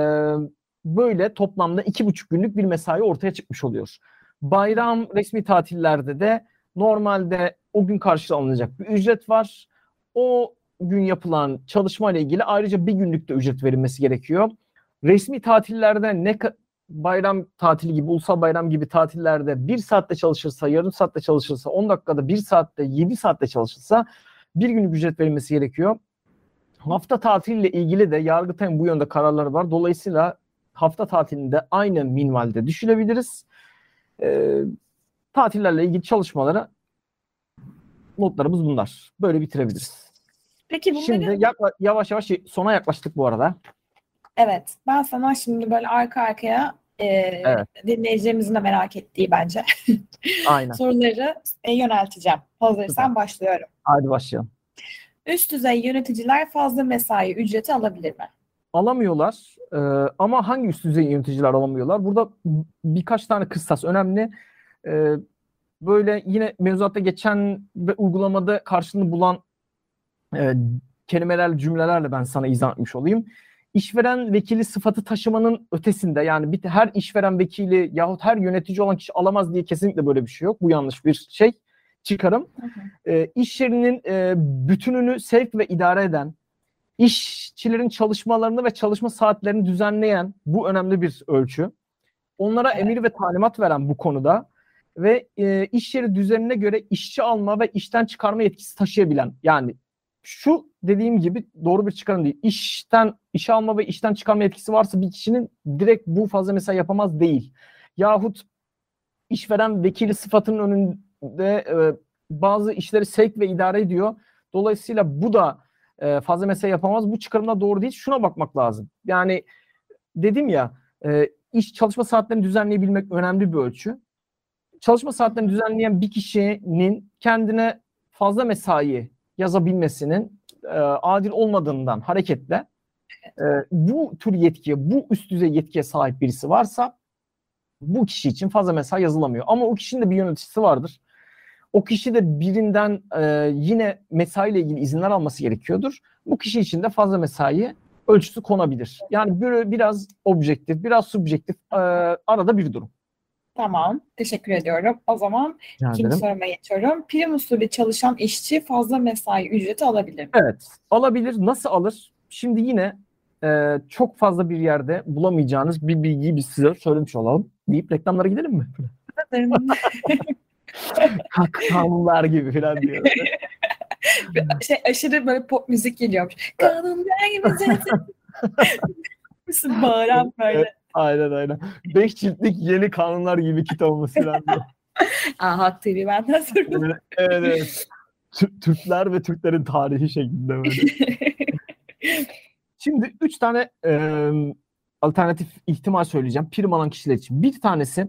böyle toplamda iki buçuk günlük bir mesai ortaya çıkmış oluyor. Bayram resmi tatillerde de normalde o gün karşılanacak bir ücret var. O gün yapılan çalışma ile ilgili ayrıca bir günlük de ücret verilmesi gerekiyor. Resmi tatillerde ne bayram tatili gibi, ulusal bayram gibi tatillerde bir saatte çalışırsa, yarım saatte çalışırsa, 10 dakikada, bir saatte, 7 saatte çalışırsa bir günlük ücret verilmesi gerekiyor. Hafta tatiliyle ilgili de Yargıtay'ın bu yönde kararları var. Dolayısıyla hafta tatilinde aynı minvalde düşünebiliriz. Ee, tatillerle ilgili çalışmalara notlarımız bunlar. Böyle bitirebiliriz. Peki bunları... Şimdi yakla, yavaş yavaş sona yaklaştık bu arada. Evet. Ben sana şimdi böyle arka arkaya e, evet. dinleyicilerimizin de merak ettiği bence Aynen. soruları e, yönelteceğim. Hazırsan başlıyorum. Hadi başlayalım. Üst düzey yöneticiler fazla mesai ücreti alabilir mi? alamıyorlar. E, ama hangi üst düzey yöneticiler alamıyorlar? Burada birkaç tane kıssas önemli. E, böyle yine mevzuatta geçen ve uygulamada karşılığını bulan e, kelimelerle, cümlelerle ben sana izah etmiş olayım. İşveren vekili sıfatı taşımanın ötesinde yani bir, her işveren vekili yahut her yönetici olan kişi alamaz diye kesinlikle böyle bir şey yok. Bu yanlış bir şey çıkarım. Hı hı. E, iş yerinin e, bütününü sevk ve idare eden, işçilerin çalışmalarını ve çalışma saatlerini düzenleyen bu önemli bir ölçü. Onlara evet. emir ve talimat veren bu konuda ve e, iş yeri düzenine göre işçi alma ve işten çıkarma yetkisi taşıyabilen yani şu dediğim gibi doğru bir çıkarım değil. İşten işe alma ve işten çıkarma etkisi varsa bir kişinin direkt bu fazla mesela yapamaz değil. Yahut işveren vekili sıfatının önünde e, bazı işleri sevk ve idare ediyor. Dolayısıyla bu da e, fazla mesai yapamaz. Bu çıkarımda doğru değil. Şuna bakmak lazım. Yani dedim ya e, iş çalışma saatlerini düzenleyebilmek önemli bir ölçü. Çalışma saatlerini düzenleyen bir kişinin kendine fazla mesai yazabilmesinin e, adil olmadığından hareketle e, bu tür yetkiye, bu üst düzey yetkiye sahip birisi varsa bu kişi için fazla mesai yazılamıyor. Ama o kişinin de bir yöneticisi vardır. O kişi de birinden e, yine mesai ile ilgili izinler alması gerekiyordur. Bu kişi için de fazla mesai ölçüsü konabilir. Yani böyle biraz objektif, biraz subjektif e, arada bir durum. Tamam. Teşekkür ediyorum. O zaman Rica ikinci ederim. soruma geçiyorum. Prim usulü çalışan işçi fazla mesai ücreti alabilir mi? Evet. Alabilir. Nasıl alır? Şimdi yine e, çok fazla bir yerde bulamayacağınız bir bilgiyi biz size söylemiş olalım. Deyip reklamlara gidelim mi? Kanunlar gibi falan diyor. şey aşırı böyle pop müzik geliyormuş. Kanunlar gibi sesin. Bağıran böyle. Aynen aynen. Beş ciltlik yeni kanunlar gibi kitap olması lazım. Aha TV benden sonra. Evet, evet. Türkler ve Türklerin tarihi şeklinde böyle. Şimdi üç tane e, alternatif ihtimal söyleyeceğim prim alan kişiler için. Bir tanesi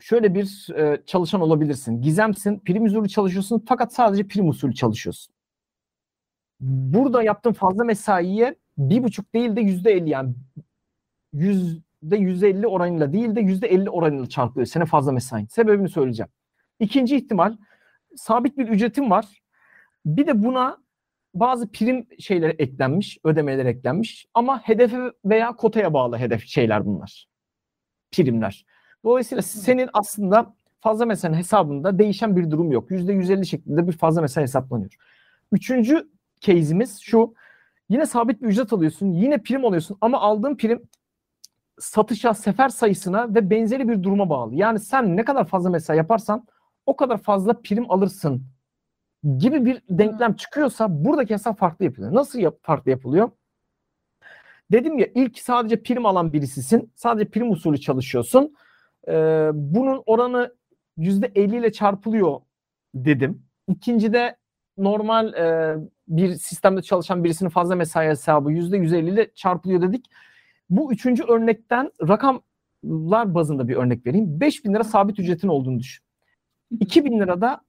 şöyle bir e, çalışan olabilirsin. Gizemsin, prim usulü çalışıyorsun fakat sadece prim usulü çalışıyorsun. Burada yaptığın fazla mesaiye bir buçuk değil de yüzde elli yani yüz %150 oranıyla değil de %50 oranıyla çarpılıyor. Sene fazla mesain. Sebebini söyleyeceğim. İkinci ihtimal sabit bir ücretim var. Bir de buna bazı prim şeyler eklenmiş, ödemeler eklenmiş ama hedefe veya kotaya bağlı hedef şeyler bunlar. Primler. Dolayısıyla senin aslında fazla mesai hesabında değişen bir durum yok. %150 şeklinde bir fazla mesai hesaplanıyor. Üçüncü case'imiz şu. Yine sabit bir ücret alıyorsun. Yine prim alıyorsun ama aldığın prim satışa, sefer sayısına ve benzeri bir duruma bağlı. Yani sen ne kadar fazla mesai yaparsan o kadar fazla prim alırsın gibi bir denklem çıkıyorsa buradaki hesap farklı yapılıyor. Nasıl yap farklı yapılıyor? Dedim ya ilk sadece prim alan birisisin. Sadece prim usulü çalışıyorsun. Ee, bunun oranı %50 ile çarpılıyor dedim. İkincide normal e, bir sistemde çalışan birisinin fazla mesai hesabı %150 ile çarpılıyor dedik. Bu üçüncü örnekten rakamlar bazında bir örnek vereyim. 5 bin lira sabit ücretin olduğunu düşün. 2 bin lirada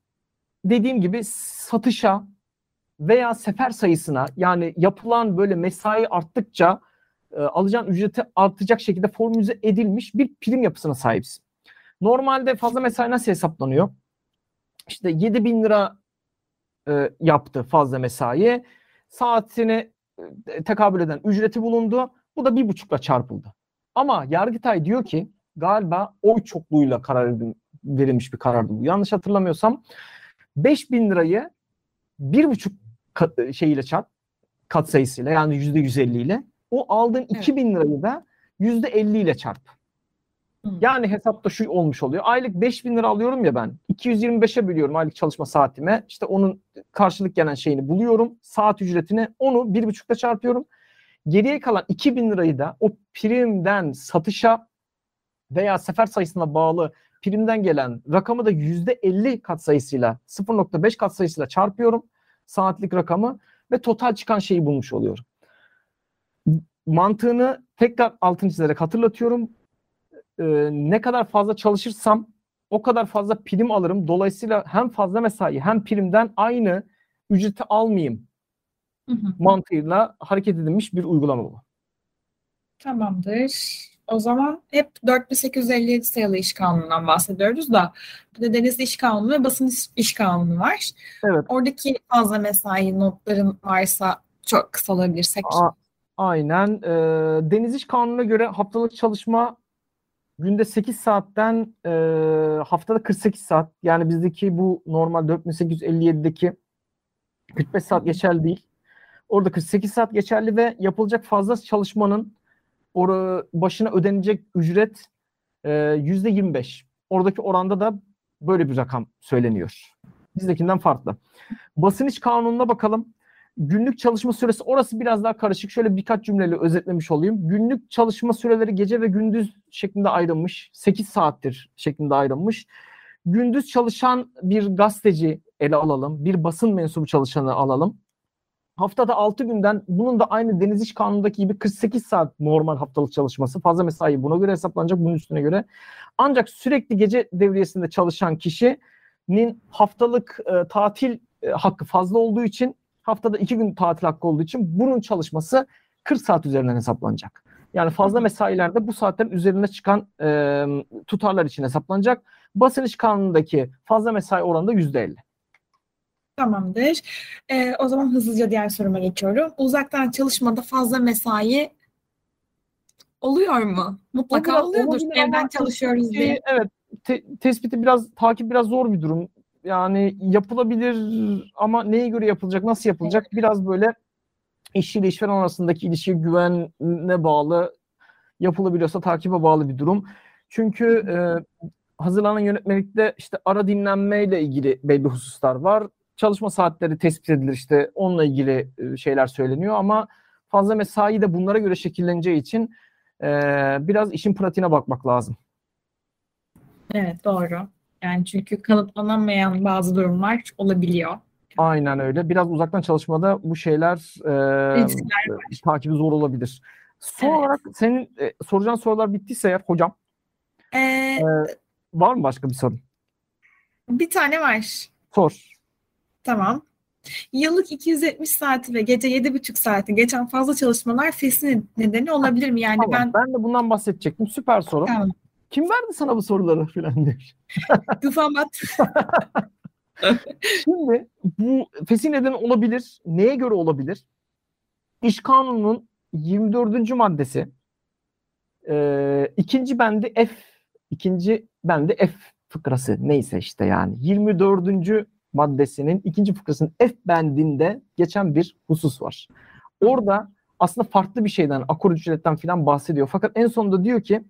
dediğim gibi satışa veya sefer sayısına yani yapılan böyle mesai arttıkça e, alacağın ücreti artacak şekilde formülize edilmiş bir prim yapısına sahipsin. Normalde fazla mesai nasıl hesaplanıyor? İşte 7 bin lira e, yaptı fazla mesai. Saatini e, tekabül eden ücreti bulundu. Bu da bir buçukla çarpıldı. Ama Yargıtay diyor ki galiba oy çokluğuyla karar verilmiş bir karardı bu. Yanlış hatırlamıyorsam 5 bin lirayı bir buçuk kat, şeyiyle çarp kat sayısıyla yani yüzde 150 ile o aldığın evet. 2000 lirayı da yüzde 50 ile çarp. Yani hesapta şu olmuş oluyor. Aylık 5 bin lira alıyorum ya ben. 225'e bölüyorum aylık çalışma saatime. İşte onun karşılık gelen şeyini buluyorum. Saat ücretini onu bir buçukta çarpıyorum. Geriye kalan 2000 lirayı da o primden satışa veya sefer sayısına bağlı primden gelen rakamı da %50 kat sayısıyla 0.5 kat sayısıyla çarpıyorum saatlik rakamı ve total çıkan şeyi bulmuş oluyorum. Mantığını tekrar altın çizerek hatırlatıyorum. Ee, ne kadar fazla çalışırsam o kadar fazla prim alırım. Dolayısıyla hem fazla mesai hem primden aynı ücreti almayayım mantığıyla hareket edilmiş bir uygulama bu. Tamamdır. O zaman hep 4857 sayılı iş kanunundan bahsediyoruz da bir de deniz iş kanunu ve basın iş kanunu var. Evet. Oradaki fazla mesai notların varsa çok kısa olabilirsek. Aynen. E, deniz iş kanununa göre haftalık çalışma günde 8 saatten e, haftada 48 saat. Yani bizdeki bu normal 4857'deki 45 saat geçerli değil. Orada 48 saat geçerli ve yapılacak fazla çalışmanın başına ödenecek ücret e, 25. Oradaki oranda da böyle bir rakam söyleniyor. Bizdekinden farklı. Basın iş kanununa bakalım. Günlük çalışma süresi orası biraz daha karışık. Şöyle birkaç cümleyle özetlemiş olayım. Günlük çalışma süreleri gece ve gündüz şeklinde ayrılmış. 8 saattir şeklinde ayrılmış. Gündüz çalışan bir gazeteci ele alalım. Bir basın mensubu çalışanı alalım haftada 6 günden bunun da aynı deniz iş kanunundaki gibi 48 saat normal haftalık çalışması. Fazla mesai buna göre hesaplanacak bunun üstüne göre. Ancak sürekli gece devriyesinde çalışan kişinin haftalık e, tatil e, hakkı fazla olduğu için haftada 2 gün tatil hakkı olduğu için bunun çalışması 40 saat üzerinden hesaplanacak. Yani fazla mesailerde bu saatlerin üzerine çıkan e, tutarlar için hesaplanacak. Basın iş kanunundaki fazla mesai oranı da %50. Tamamdır. Ee, o zaman hızlıca diğer soruma geçiyorum. Uzaktan çalışmada fazla mesai oluyor mu? Mutlaka Oluyor, oluyordur. Evden çalışıyoruz diye. Evet. Te- tespiti biraz takip biraz zor bir durum. Yani yapılabilir ama neye göre yapılacak, nasıl yapılacak? Biraz böyle iş ile işveren arasındaki ilişki güvenine bağlı yapılabiliyorsa takibe bağlı bir durum. Çünkü e, hazırlanan yönetmelikte işte ara dinlenmeyle ilgili belli hususlar var çalışma saatleri tespit edilir işte onunla ilgili e, şeyler söyleniyor ama fazla mesai de bunlara göre şekilleneceği için e, biraz işin pratiğine bakmak lazım. Evet doğru. Yani çünkü kanıtlanamayan bazı durumlar olabiliyor. Aynen öyle. Biraz uzaktan çalışmada bu şeyler e, takibi zor olabilir. Son evet. olarak senin e, soracağın sorular bittiyse eğer hocam. Ee, e, var mı başka bir sorun? Bir tane var. Sor. Tamam. Yıllık 270 saati ve gece 7,5 saati geçen fazla çalışmalar fesin nedeni olabilir mi? Yani tamam, ben ben de bundan bahsedecektim. Süper soru. Tamam. Kim verdi sana bu soruları filan demiş. Tufamat. Şimdi bu fesin nedeni olabilir. Neye göre olabilir? İş kanununun 24. maddesi e, ikinci bendi F ikinci bendi F fıkrası neyse işte yani 24 maddesinin ikinci fıkrasının F bendinde geçen bir husus var. Orada aslında farklı bir şeyden, akor ücretten falan bahsediyor. Fakat en sonunda diyor ki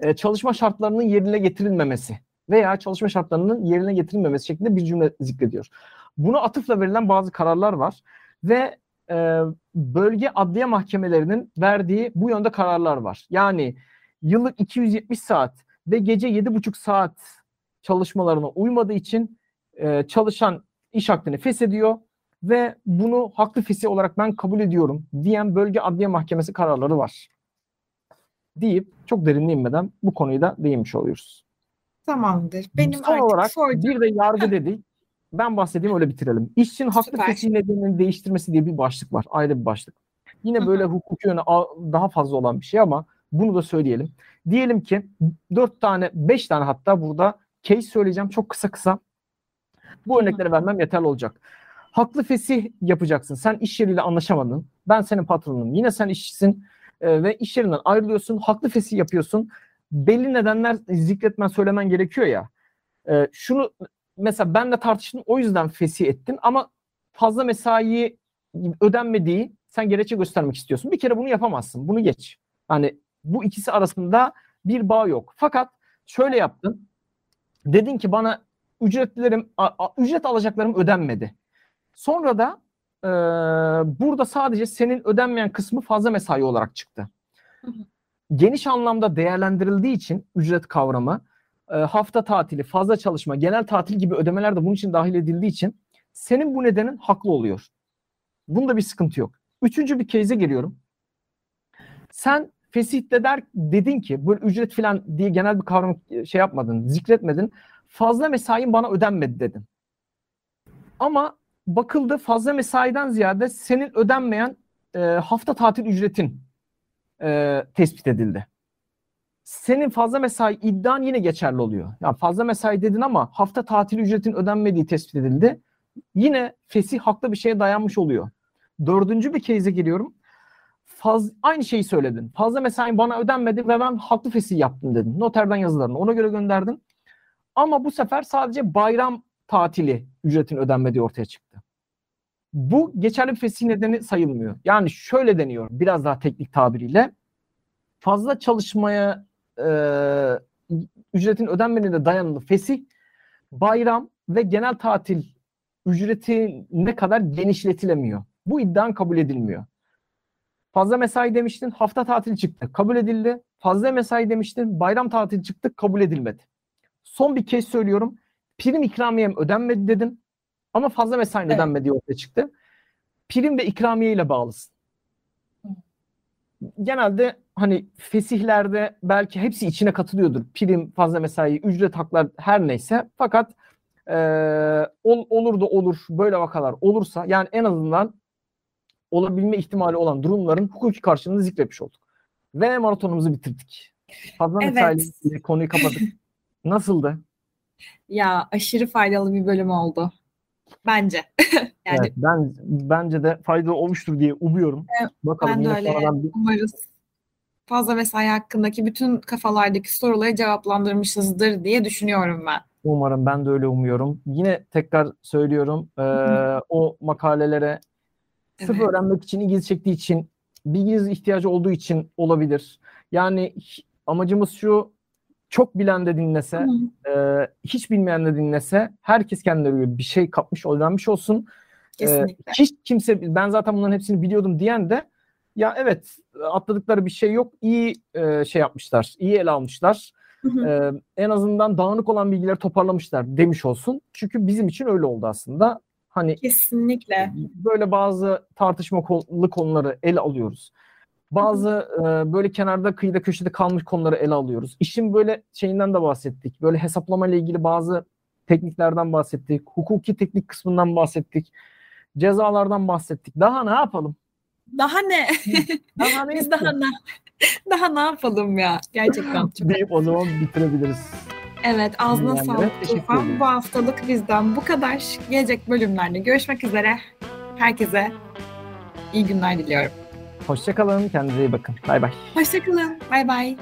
e, çalışma şartlarının yerine getirilmemesi veya çalışma şartlarının yerine getirilmemesi şeklinde bir cümle zikrediyor. Buna atıfla verilen bazı kararlar var ve e, bölge adliye mahkemelerinin verdiği bu yönde kararlar var. Yani yıllık 270 saat ve gece 7,5 saat çalışmalarına uymadığı için e, çalışan iş hakkını feshediyor ve bunu haklı fesih olarak ben kabul ediyorum diyen bölge adliye mahkemesi kararları var. Deyip çok derinle inmeden bu konuyu da değinmiş oluyoruz. Tamamdır. Benim Son olarak sorduğum... bir de yargı dedik. Ben bahsedeyim öyle bitirelim. İşçinin haklı Süper. fesih nedenini değiştirmesi diye bir başlık var. Ayrı bir başlık. Yine böyle hukuki yönü daha fazla olan bir şey ama bunu da söyleyelim. Diyelim ki dört tane, beş tane hatta burada case söyleyeceğim çok kısa kısa. Bu örnekleri vermem yeterli olacak. Haklı fesih yapacaksın. Sen iş yeriyle anlaşamadın. Ben senin patronunum. Yine sen işçisin e, ve iş yerinden ayrılıyorsun. Haklı fesih yapıyorsun. Belli nedenler zikretmen, söylemen gerekiyor ya. E, şunu mesela benle tartıştın o yüzden fesih ettin ama fazla mesai ödenmediği sen gerekçe göstermek istiyorsun. Bir kere bunu yapamazsın. Bunu geç. Yani bu ikisi arasında bir bağ yok. Fakat şöyle yaptın. Dedin ki bana ücretlerim ücret alacaklarım ödenmedi. Sonra da e, burada sadece senin ödenmeyen kısmı fazla mesai olarak çıktı. Geniş anlamda değerlendirildiği için ücret kavramı e, hafta tatili, fazla çalışma, genel tatil gibi ödemeler de bunun için dahil edildiği için senin bu nedenin haklı oluyor. Bunda bir sıkıntı yok. Üçüncü bir case'e giriyorum. Sen fesihte der dedin ki bu ücret falan diye genel bir kavram şey yapmadın, zikretmedin fazla mesain bana ödenmedi dedin. Ama bakıldı fazla mesaiden ziyade senin ödenmeyen e, hafta tatil ücretin e, tespit edildi. Senin fazla mesai iddian yine geçerli oluyor. Yani fazla mesai dedin ama hafta tatil ücretin ödenmediği tespit edildi. Yine fesih haklı bir şeye dayanmış oluyor. Dördüncü bir case'e geliyorum. Faz, aynı şeyi söyledin. Fazla mesai bana ödenmedi ve ben haklı fesih yaptım dedin. Noterden yazılarını ona göre gönderdin. Ama bu sefer sadece bayram tatili ücretin ödenmediği ortaya çıktı. Bu geçerli bir fesih nedeni sayılmıyor. Yani şöyle deniyor biraz daha teknik tabiriyle. Fazla çalışmaya e, ücretin ödenmediğine dayanılı fesih bayram ve genel tatil ücreti ne kadar genişletilemiyor. Bu iddian kabul edilmiyor. Fazla mesai demiştin, hafta tatili çıktı, kabul edildi. Fazla mesai demiştin, bayram tatili çıktı, kabul edilmedi. Son bir kez söylüyorum. Prim ikramiyem ödenmedi dedin ama fazla mesai evet. ödenmediği ortaya çıktı. Prim ve ikramiye ile bağlısın. Genelde hani fesihlerde belki hepsi içine katılıyordur. Prim, fazla mesai, ücret haklar her neyse. Fakat e, ol, olur da olur böyle vakalar olursa yani en azından olabilme ihtimali olan durumların hukuki karşılığını zikretmiş olduk. Ve maratonumuzu bitirdik. Fazla evet. mesai konuyu kapadık. Nasıldı? Ya aşırı faydalı bir bölüm oldu. Bence. yani evet, ben bence de faydalı olmuştur diye umuyorum. Evet, Bakalım ben de öyle bir... umarız. Fazla mesai hakkındaki bütün kafalardaki soruları cevaplandırmışızdır diye düşünüyorum ben. Umarım ben de öyle umuyorum. Yine tekrar söylüyorum e, o makalelere evet. sırf öğrenmek için ilginizi çektiği için bilginiz ihtiyacı olduğu için olabilir. Yani amacımız şu çok bilen de dinlese, e, hiç bilmeyen de dinlese herkes kendileri bir şey kapmış, öğrenmiş olsun. Kesinlikle. E, hiç kimse ben zaten bunların hepsini biliyordum diyen de ya evet atladıkları bir şey yok. İyi e, şey yapmışlar. iyi ele almışlar. Ee, en azından dağınık olan bilgileri toparlamışlar demiş olsun. Çünkü bizim için öyle oldu aslında. Hani kesinlikle böyle bazı tartışmalı konuları ele alıyoruz. Bazı e, böyle kenarda kıyıda köşede kalmış konuları ele alıyoruz. İşin böyle şeyinden de bahsettik. Böyle hesaplama ile ilgili bazı tekniklerden bahsettik. Hukuki teknik kısmından bahsettik. Cezalardan bahsettik. Daha ne yapalım? Daha ne? Daha ne Biz daha ne? daha ne yapalım ya? Gerçekten çok. Deyip o zaman bitirebiliriz. Evet ağzına yani sağlık Tufan. Bu haftalık bizden bu kadar. Gelecek bölümlerde görüşmek üzere. Herkese iyi günler diliyorum. Hoşçakalın. Kendinize iyi bakın. Bay bay. Hoşçakalın. Bay bay.